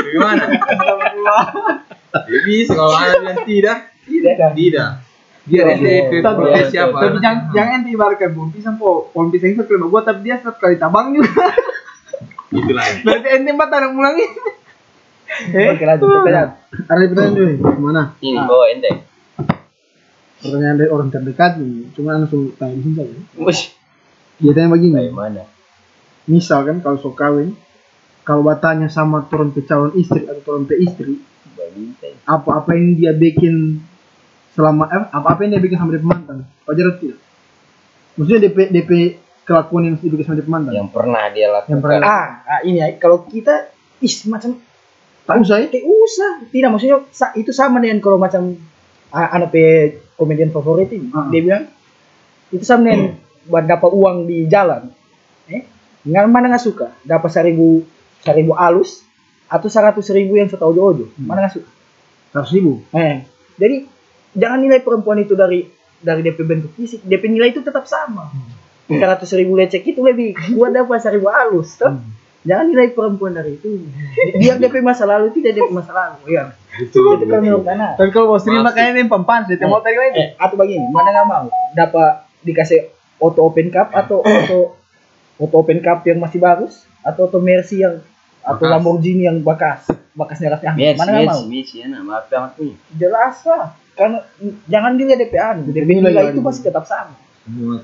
gimana? Tidak bisa kalau anak bilang tidak, Tidak kan? tidak. Biar ente tapi, siapa? tapi jangan jangan ente ibaratkan pohon pisang po pohon pisang itu kalau buat tapi dia setiap kali tabang juga Itulah. berarti ente empat tanam ulangi Oke, lanjut pertanyaan. Ada pertanyaan dulu nih. Ke mana? ini bawa ente. Pertanyaan dari orang terdekat nih. Cuma langsung tanya di sini saja. Wih, Dia tanya begini. bagaimana? Misal kan kalau so kawin, kalau batanya sama turun ke calon istri atau turun ke istri, apa-apa yang dia bikin selama eh, apa-apa yang dia bikin sama dia mantan, wajar atau tidak? Maksudnya DP DP kelakuan yang dibikin sama dia mantan. yang pernah dia lakukan. Yang pernah. Ah, ah, ini ya, kalau kita is macam Tak usah ya? Tidak usah. Tidak maksudnya itu sama dengan kalau macam anak pe komedian favorit ini. Ah. Dia bilang itu sama dengan buat dapat uang di jalan. Eh, nggak mana nggak suka dapat seribu seribu alus atau seratus ribu yang setahu ojo mana nggak suka. Seratus ribu. Eh, jadi jangan nilai perempuan itu dari dari DP bentuk fisik, DP nilai itu tetap sama. Seratus ribu lecek itu lebih gua dapat seribu alus, toh. Jangan nilai perempuan dari itu. Biar DP masa lalu tidak DP masa lalu, ya. Itu kalau menurut Nana. tapi kalau mau terima Masuk. kayaknya ini pempan sih mau tadi lagi Eh, atau begini, mana nggak mau dapat dikasih auto open cup atau auto auto open cup yang masih bagus atau auto Mercy yang atau. Lamborghini yang bekas bekasnya Raffi Ahmad. Yes, mana nggak mau? yes, yes, ya, nah, maaf. Jelas lah. Karena jangan dilihat DP anu, DP nilai itu masih tetap sama.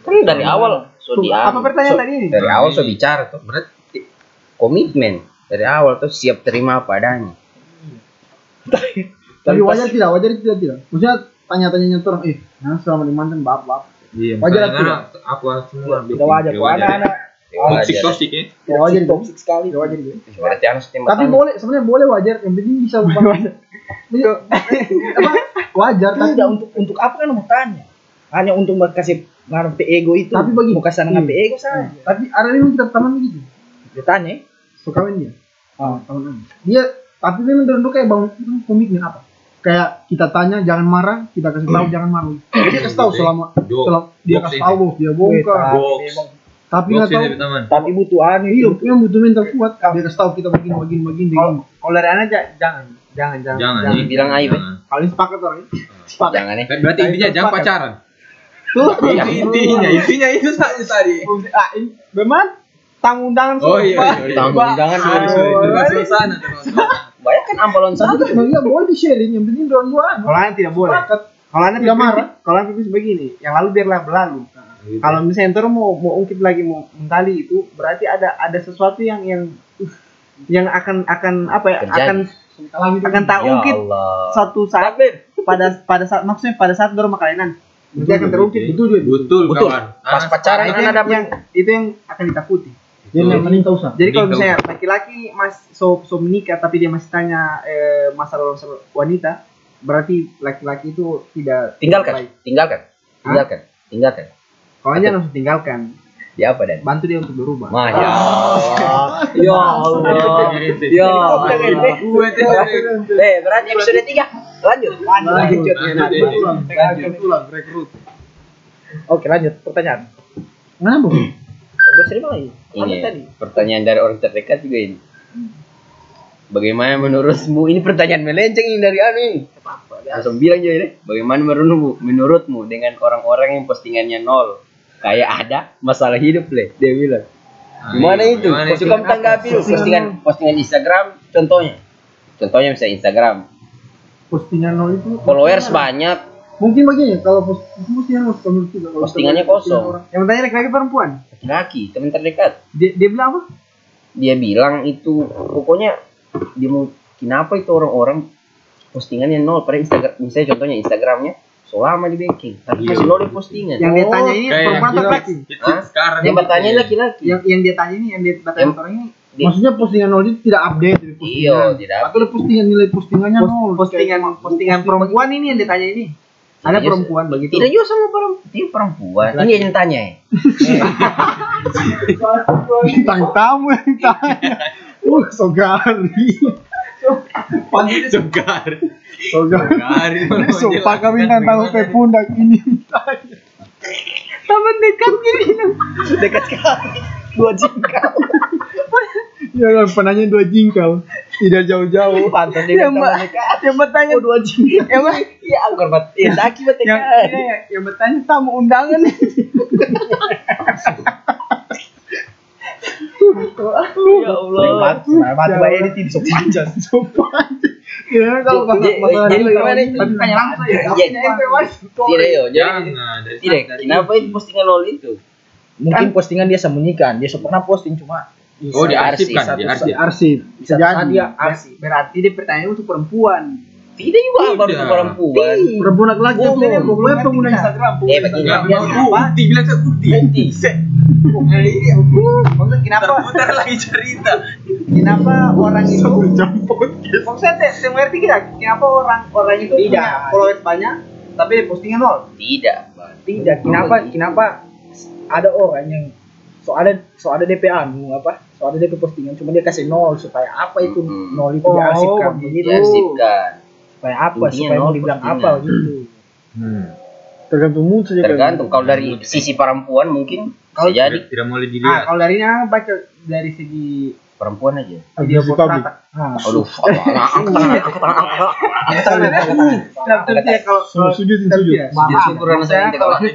Kan dari awal so apa pertanyaan tadi ini Dari awal so bicara tuh. Berarti komitmen dari awal tuh siap terima apa adanya. Tapi wajar tidak? Wajar tidak tidak? Maksudnya tanya-tanyanya tuh orang, eh, nah selama di mantan bab bab. Iya, Wajar tidak? apa semua Tidak wajar. Kalau anak-anak Toxic Wajar. toxic ya. Ya, wajar toxic sekali. Tidak wajar itu. Berarti harus timba Tapi boleh, sebenarnya boleh wajar. Yang penting bisa apa? Wajar. Tapi Tidak untuk untuk apa kan mau tanya? Hanya untuk kasih ngaruh pe ego itu. Tapi bagi- mau kasih iya. pe ego saja. tapi ada yang kita teman begitu. Dia kawin dia. Oh. Tahun ini. Dia tapi dia menurut kayak bangun komitmen apa? Kayak kita tanya jangan marah, kita kasih tahu jangan marah. Dia kasih tahu selama selama dia kasih tahu dia bongkar. Tapi nggak tahu. Tapi butuh anu Iya, yang butuh mental kuat. Dia kasih tahu kita begini begini begini. kalau dari anak ja- jangan jangan jangan Jangan jangan. nih. Bilang aib, kalau ini sepakat orang ini Jangan nih. Kan Berarti intinya jangan pacaran. tuh intinya, intinya itu saja tadi. ah ini memang tamu undangan Oh iya, iya, iya. Tamu undangan, sorry, sorry. Suasana. Banyak kan ambalan satu. Nah, iya boleh di sharing, yang penting dua duaan. kalau anak tidak boleh kalau anak Tidak marah. kalau anak pikir begini yang lalu biarlah berlalu kalau misalnya entar mau mau ungkit lagi mau mentali itu berarti ada ada sesuatu yang yang yang akan akan apa ya Terjadi. akan akan tak Ya ungkit Allah. suatu saat pada pada saat maksudnya pada saat dorong kalian nanti akan terungkit Betul. Betul, Betul. kawan. Pas Anak pacaran itu kan yang, ada yang itu yang akan ditakuti Jadi yang penting tahu sah. jadi kalau misalnya laki-laki mas so so menikah tapi dia masih tanya eh, masalah masalah wanita berarti laki-laki itu tidak Tinggalkan, baik. tinggalkan, tinggalkan, tinggalkan. kalau aja langsung tinggalkan Ya apa dan? bantu dia untuk berubah Mah ya Allah. Ya Allah. Ya Allah. Gue tuh. Eh, berarti episode 3. Lanjut. Lanjut, Lanjut, lanjut, lanjut. ulang, lanjut, ulang, rekrut. Oke lanjut pertanyaan. Kenapa? Udah sering lagi. Ini tadi? pertanyaan dari orang terdekat juga ini. Bagaimana menurutmu? Ini pertanyaan melenceng ini dari ini. Langsung bilang aja deh. Bagaimana menurutmu? Menurutmu dengan orang-orang yang postingannya nol? Kayak ada masalah hidup leh. Dia bilang. Gimana itu? Gimana itu? Suka tanggapi postingan postingan Instagram contohnya. Contohnya misalnya Instagram. Postingan nol itu Followers banyak, mungkin begini kalau post, postingan kalau menurut kita, kalau Postingannya kosong. orang- Yang bertanya laki-laki perempuan. laki, teman terdekat. Dia, dia bilang apa? Dia bilang itu pokoknya dia mau kenapa itu orang-orang postingannya nol pada Instagram misalnya contohnya Instagramnya selama di backing tapi Iya. masih nol di postingan Yang dia tanya ini kayak perempuan atau laki? Sekarang yang bertanya laki-laki Yang yang dia tanya ini, yang dia bertanya Yang- orang ini Di- Maksudnya postingan nol itu tidak update dari postingan. iya tidak Atau postingan nilai postingannya Pos- nol. postingan postingan perempuan ini yang ditanya ini. Ada perempuan begitu. tidak juga sama perempuan dia perempuan ini yang tanya ya Bintang tamu yang tanya. Uh, sogari. Panggil segar. Sogari. Sumpah kami bintang tamu ke pundak ini. Teman dekat gini. dekat sekali dua jengkal Ya kan penanya dua jingkal. Tidak jauh-jauh. pantas dia Yang dekat yang bertanya oh dua jengkal yang ma- ya angkor bat ya daki bat yang yang, yang bertanya tamu undangan nih. ya Allah Mati bayar di tim sok panjang. Sumpah. Ya kalau masalah jadi kalau itu? Tanya langsung ya. Iya. Tidak yo Jangan. dari tidak kenapa itu postingan nol itu Mungkin postingan dia sembunyikan. Dia pernah posting cuma Oh, diarsipkan, satu- diarsip. di arsip. bisa dia arsip. Berarti dia pertanyaan untuk perempuan. tidak juga Tidak. baru ke perempuan perempuan laki-laki Oh, pokoknya pengguna. Instagram. eh pengguna Instagram. mau bukti, bilang saya bukti. bukti Maksudnya kenapa Putar lagi cerita. kenapa orang itu Maksudnya saya mengerti kita kenapa orang orang itu Tidak. followers banyak tapi postingan nol. tidak. Tidak. Kenapa? Kenapa ada orang yang so ada so ada DP anu apa? So ada DP postingan cuma dia kasih nol supaya apa itu Hmm. nol itu Oh, diarsipkan begitu. begitu. diarsipkan Supaya apa? Intinya Supaya mau nol dibilang postingan. apa gitu. Hmm. Tergantung mood saja. kan. tergantung kalau dari sisi perempuan mungkin bisa Kalau- jadi Tidak boleh Ah, dilihat. kalau dari baca dari segi perempuan aja video Abuse public. portrait. Ah. aduh Tapi ya kalau Sujud, sujud, sujud. ya, Sujud maaf,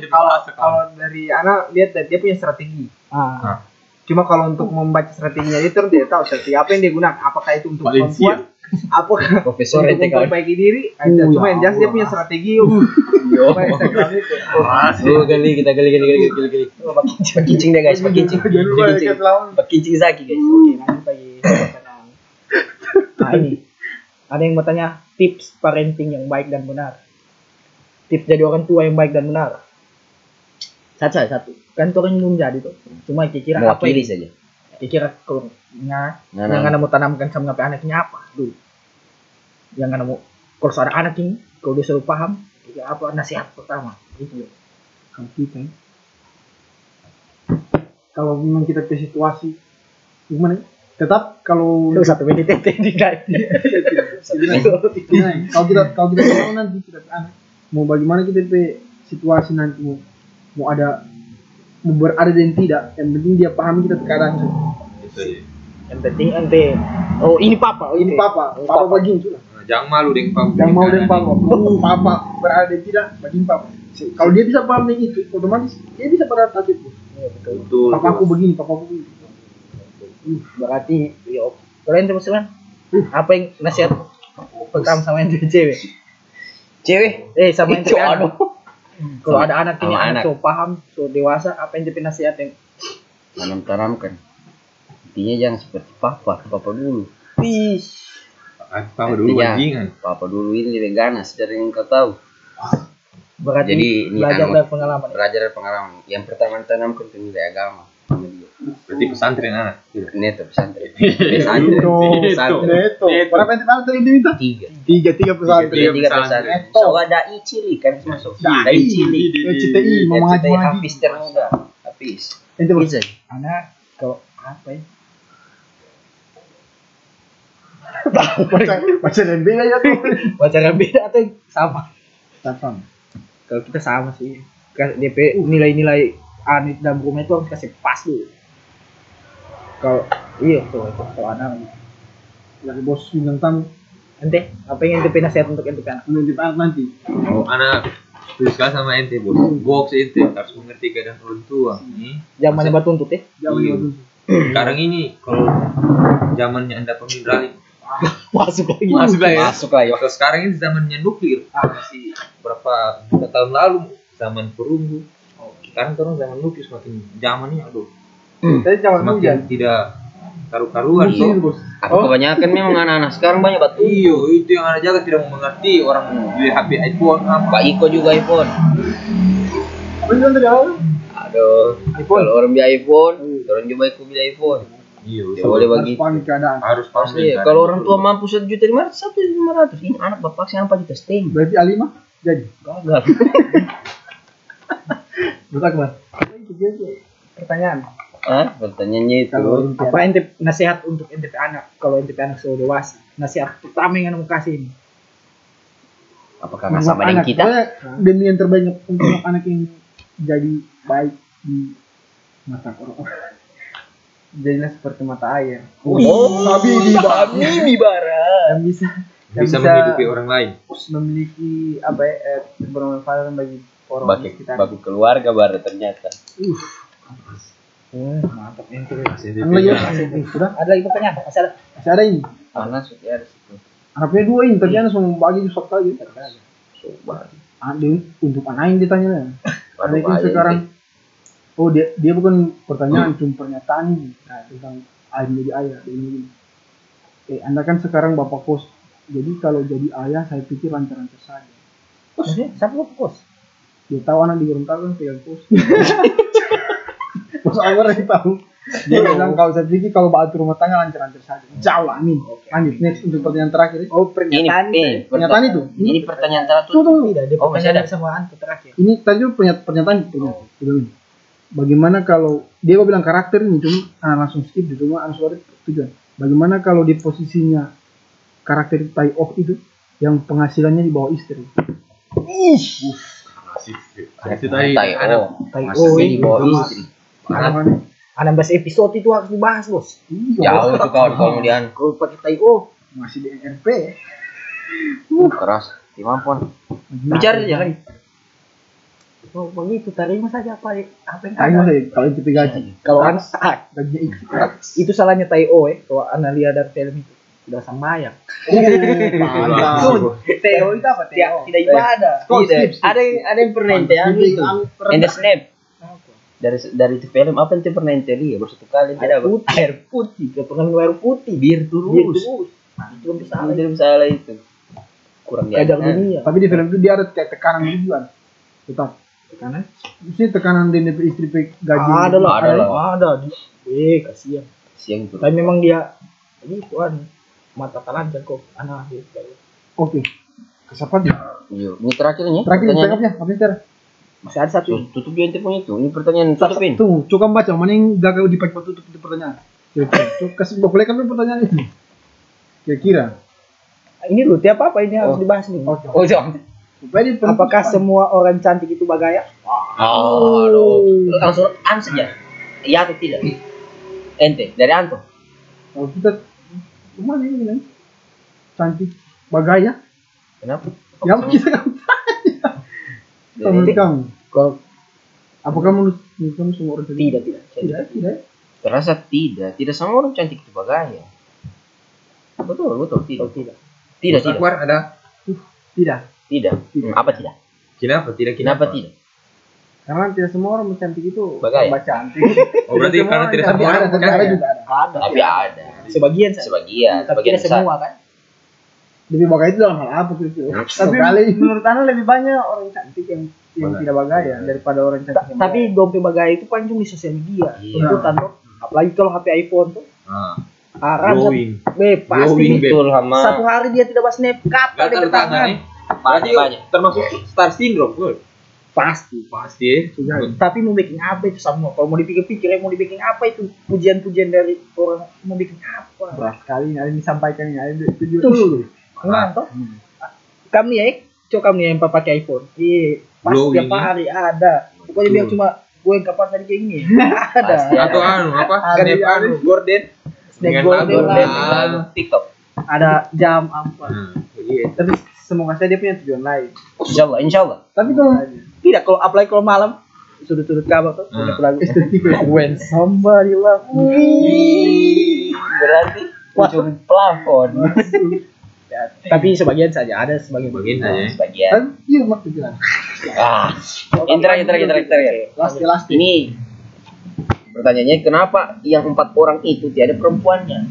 kalau kalau dari anak lihat dari dia punya strategi. Ah. Cuma kalau untuk membaca strateginya itu tidak tahu strategi apa yang dia gunakan. Apakah itu untuk perempuan? Apakah profesor untuk memperbaiki diri? Uh. Cuma ya yang jelas dia punya strategi. Instagram itu. Oh, gali kita gali gali gali gali gali. Pakincing deh guys, pakincing. Pakincing. Pakincing Zaki guys. Oke, lanjut lagi pertanyaan. Nah ini ada yang bertanya tips parenting yang baik dan benar. Tips jadi orang tua yang baik dan benar. Satu satu, satu. Kan itu orang belum jadi tuh. Cuma kira-kira apa Mewakili yang saja. kira-kira kurangnya Nah, yang nah. mau tanamkan sama ngapain anaknya apa dulu. Yang mau kalau seorang anak ini kalau dia selalu paham kira apa nasihat pertama? Itu. Kalau kita ya. kalau memang kita ke situasi gimana? Ya? tetap kalau Itu satu menit tete di guide. Nah, kalau kita kalau kita tahu nanti kita mau bagaimana kita pe situasi nanti? Mau mau ada mau berada dan tidak. Yang penting dia pahami kita sekarang Itu. Yang penting ente oh ini papa, oh ini ini papa. Papa begini sudah Jangan malu deng papa. yang mau dan papa mau papa berada tidak begini papa kalau dia bisa paham dengan itu otomatis dia bisa beradaptasi itu Betul. papa aku begini papa aku begini berarti yo kalian terus kan apa yang nasihat pertama sama yang cewek Cewek. eh sama yang cewek aduh. anak. kalau ada anak ini anak so paham so dewasa apa yang jadi nasihat yang Tanam tanamkan. Intinya jangan seperti papa, papa dulu. Ah, Papa dulu Intinya, bajingan. Papa dulu ini lebih ganas dari yang kau tahu. berarti Jadi, ini belajar anu. dari pengalaman Belajar dari pengalaman. Yang pertama tanamkan itu nilai agama. Berarti pesantren anak. Neto pesantren. Pesantren. Pesantren. Neto berapa yang tadi tadi diminta Tiga. tiga tiga pesantren Tiga, tiga pesantren. pesantren. Soalnya dai cili kan masuk. Dai. Dai cili. CTI mau Dia mengaji cetai mengaji Hafiz termuda. Hafiz. itu Bisa. anak kalau apa ya baca baca dan beda ya tuh pacaran beda atau yang sama Tatang. kalau kita sama sih DP nilai-nilai anit dalam rumah itu harus kasih pas dulu kalau iya tuh itu kalau anak Dari bos bintang tamu. ente apa yang ente nasihat untuk ente kan Menitip anak nanti. Oh, anak sekali sama ente, Bos. Box ente harus mengerti keadaan orang tua. Nih, zamannya batu tuntut ya Jangan Iya. iya. sekarang ini kalau zamannya Anda pemidrali masuk lagi masuk lah ya. Masuk lah ya. Kalau sekarang ini zamannya nuklir. Masih berapa juta tahun lalu zaman perunggu. Sekarang orang zaman nuklir semakin zamannya aduh Tadi zaman semakin hujan. tidak karu-karuan Musim loh. bos. Apa kebanyakan memang anak-anak sekarang banyak batu. Iyo, itu yang anak jaga tidak mau mengerti orang beli HP iPhone apa. Pak Iko juga iPhone. Apa yang awal? Aduh, kalau orang beli iPhone, orang juga Iko beli iPhone. Iyo, Ya boleh keadaan. harus paham Iya, kalau orang tua mampu satu juta lima ratus, satu juta lima ratus. Ini anak bapak saya apa juta setengah. Berarti A5 jadi. Gagal. Dia tuh. Pertanyaan. Hah? Pertanyaannya itu. Kalau apa ente nasihat untuk ente anak kalau ente anak sudah dewasa nasihat pertama yang anda mau kasih ini Apakah nggak sama dengan kita? Pokoknya demi yang terbaik untuk anak yang jadi baik di mata orang. Jadilah seperti mata air. Oh, Nabi di Babi bara. yang bisa yang bisa menghidupi orang lain. memiliki apa ya eh, bermanfaat bagi orang Bagi, sekitar. bagi keluarga bara ternyata. Hmm, mantap ya? Sudah ada lagi pertanyaan masih ada masih ada ini. Mana sudah ada situ. Anaknya dua ini tadi semua bagi di satu aja. Coba. Ada untuk anak yang ditanya. Ada sekarang oh dia dia bukan pertanyaan cuma pernyataan ini. Nah, tentang ayah menjadi ayah ini. Gini. eh anda kan sekarang bapak kos. Jadi kalau jadi ayah saya pikir lancar-lancar saja. Maksudnya, siapa lo kos? Dia tahu anak di Gorontalo kan pegang kos. Bos Anwar yang tahu. Dia bilang kalau saya pikir kalau batu rumah tangga lancar-lancar saja. Jauh lah amin lanjut next untuk pertanyaan terakhir. Ya. oh Ini, pernyataan. Ini, pernyataan itu? Ini pertanyaan terakhir. tuh tuh tidak dia Oh, masih pertanyaan ada? sama ante terakhir. Ini tadi pernyataan pernyataan. Belum. ini. Bagaimana kalau dia mau bilang karakter ini cuma anak langsung skip di cuma anak suara tujuan. Bagaimana kalau di posisinya karakter tie off itu yang penghasilannya di bawah istri? Itu tadi Tai, anak oh. Tai Masa oh, di bawah istri. Mana? anak bahas episode itu harus dibahas bos Jauh tuh kawan kalau mau dian. kalau pakai tai oh Masih di NRP. Uh, keras. Kemampuan. Bicara aja kan. Oh begitu terima saja apa apa yang Ayo ada masih kalau itu gaji. kalau anak ah, Gajinya itu. itu salahnya tai oh eh kalau anak lihat dari film itu udah sama ya Mantap. Teo itu apa Teo? Tidak ibadah. Kok Tidak. skip, skip. Ada yang ada yang pernah ente yang itu. Ente snap. Dari dari itu film apa ente pernah ente lihat baru satu kali ente Air putih. Minum air putih. Bir terus. Biar terus. Nah, itu bisa. Salah jadi salah itu. Kurang dunia. Tapi di film itu dia ada kayak tekanan gitu kan. Tetap. Tekanan? Mesti tekanan di istri pe gaji. Ada lah. Ada lah. Ada. Eh kasihan. Siang tuh. Tapi memang dia itu kan mata talanjang kok anak dia. Oke. Kesapan dia. Iya. Ini terakhirnya. Terakhir cakapnya, apa sih? Masih ada satu. Tuh, Tutup dia ente punya itu. Ini pertanyaan tutupin. Tuh, coba baca mana yang gagal dipakai buat tutup itu pertanyaan. Coba kasih boleh kan pertanyaan itu. Kira-kira. Ini dulu tiap apa ini harus Oh. dibahas nih. Oke. Oh, jangan. Apakah semua orang cantik itu bagaya? Oh, aduh. Langsung an saja. Iya atau tidak? Ente dari Anto. Kalau kita cuma ini bilang cantik bagaya. Kenapa? Ya kita kan Dari menurut kamu. Kalau Apakah menurut kamu semua orang cantik? tidak tidak. Tidak, tidak. Terasa tidak. Tidak semua orang cantik itu bagaya. Betul, betul. Tidak. Kalau tidak. Tidak, Ustaz tidak. Ada Tidak. Tidak. Hmm, apa tidak? kenapa tidak Kenapa kenapa tidak? Karena tidak semua orang cantik itu Bagaya. tambah cantik. Oh berarti Semua karena orang tidak cantik semua ada, orang tapi ada juga ada. Ada. Tapi ada. Sebagian saja. Sebagian, Tapi sebagian tidak semua kan. Lebih bagaya itu dalam hal apa tuh? itu? Tapi menurut Anda lebih banyak orang cantik yang yang Bagaya. tidak bagaya daripada orang cantik yang Tapi dompet bagaya itu pancung di sosial media. Iya. Itu tanto. Apalagi kalau HP iPhone tuh. Ah, Haram. glowing. Be, pasti. Betul, Hama. Satu hari dia tidak bahas snap kapan dia Gatal banyak. termasuk star syndrome, Bro. Pasti. Pasti ya. Sudah. Tapi mau bikin apa itu sama? Kalau mau dipikir-pikir mau dibikin apa itu pujian-pujian dari orang mau bikin apa? berat sekali ini yang disampaikan ini ada yang tujuh Tuh. dulu. Nah, toh. Kami ya, coba kamu nih yang pakai iPhone. Iya, pas Blow tiap hari ada. Pokoknya biar cuma gue yang kapan tadi kayak gini. ada. Pasti Atau anu apa? Ada Snap anu. Dengan golden lagu, lah. Dan TikTok. Ada jam apa. Hmm, iya. Tapi semoga saja dia punya tujuan lain. Insya Allah, insya Allah. Tapi kalau Tidak kalau apalagi kalau malam sudut-sudut kabar tuh Hmm. ada lagu When somebody love me. Berarti ujung plafon. Ya, tapi sebagian saja ada sebagian Bagian saja. ya. Sebagian. kan iya mak bilang. Ah, terakhir, terakhir, terakhir, terakhir. Last last. Ini pertanyaannya kenapa yang empat orang itu tiada perempuannya?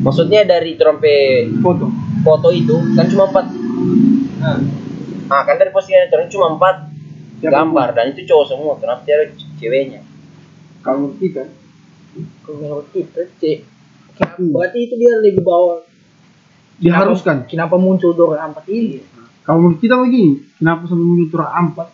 Maksudnya dari trompe Foto. Foto itu kan cuma empat. Ah, kan dari postingan itu cuma empat Siapa gambar dan itu cowok semua. Kenapa tiada ceweknya? Kalau kita Kalau kita cek berarti itu dia lebih bawah diharuskan. kenapa muncul Dora empat ini Kalau menurut kita begini, kenapa sampai muncul turun empat?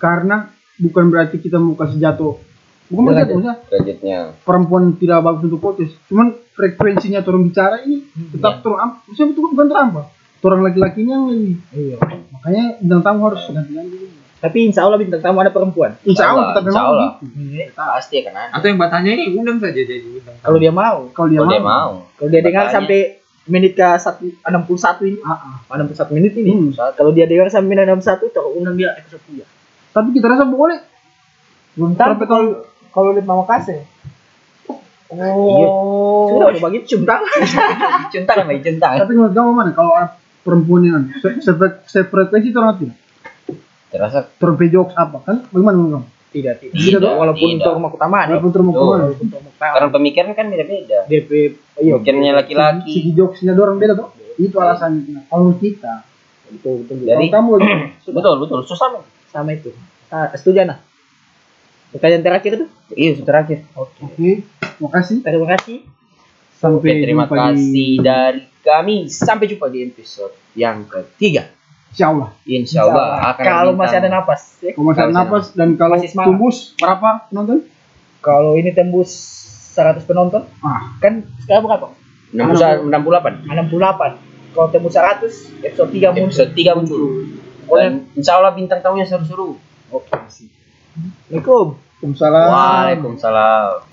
Karena bukan berarti kita mau kasih jatuh. Bukan mau jatuh, maksudnya Kreditnya. perempuan tidak bagus untuk podcast. Cuman frekuensinya turun bicara ini tetap turun empat. Maksudnya itu bukan empat. Turun laki-lakinya yang lebih. iya Makanya bintang tamu harus ganti-ganti. tapi insya Allah bintang tamu ada perempuan Insya Allah kita Insya memang Allah. begitu. Pasti akan ada. Atau yang bertanya ini undang saja jadi bintang. kalau dia mau Kalau dia dia mau. kalau dia dengar sampai menit ke satu enam puluh satu ini Ah, ah. enam puluh satu menit ini Hmm. kalau dia dengar sampai enam satu terundang dia episode tiga Tapi kita rasa boleh. Belum Tapi tahu kalau kalau lihat Mama Kase. oh sudah udah bagi cium tangan Centang sama centang. Tapi menurut kamu mana? Kalau orang perempuan yang se- se- sefrekuensi itu orang tidak. Terasa Torpe jokes apa kan? Bagaimana menurut kamu? tidak tidak Tidak, walaupun tidak. untuk rumah utama Walaupun walaupun rumah utama karena pemikiran kan beda-beda. DP iya Pemikirannya Segi laki-laki. jokesnya orang beda tuh. Itu alasannya. Nah, Kalau kita, betul betul Dari- kamu? Betul, betul. Susah. Sama itu ah, setuju Ana pertanyaan terakhir itu Iya, itu terakhir. oke Oke, makasih. terima kasih Oke, Sampai terima jumpa di kasih dari kami. Sampai jumpa di episode yang ketiga. Insya Allah. Insya Allah akan kalau bintang. masih ada napas ya. Kalau masih ada napas dan kalau tembus berapa penonton? kalau ini tembus 100 penonton Ah, kan sekarang berapa 68. 68 kalau tembus 100 episode 3 muncul Episode 3 muncul. Dan insya Allah bintang tamunya seru-seru. oke Assalamualaikum Waalaikumsalam.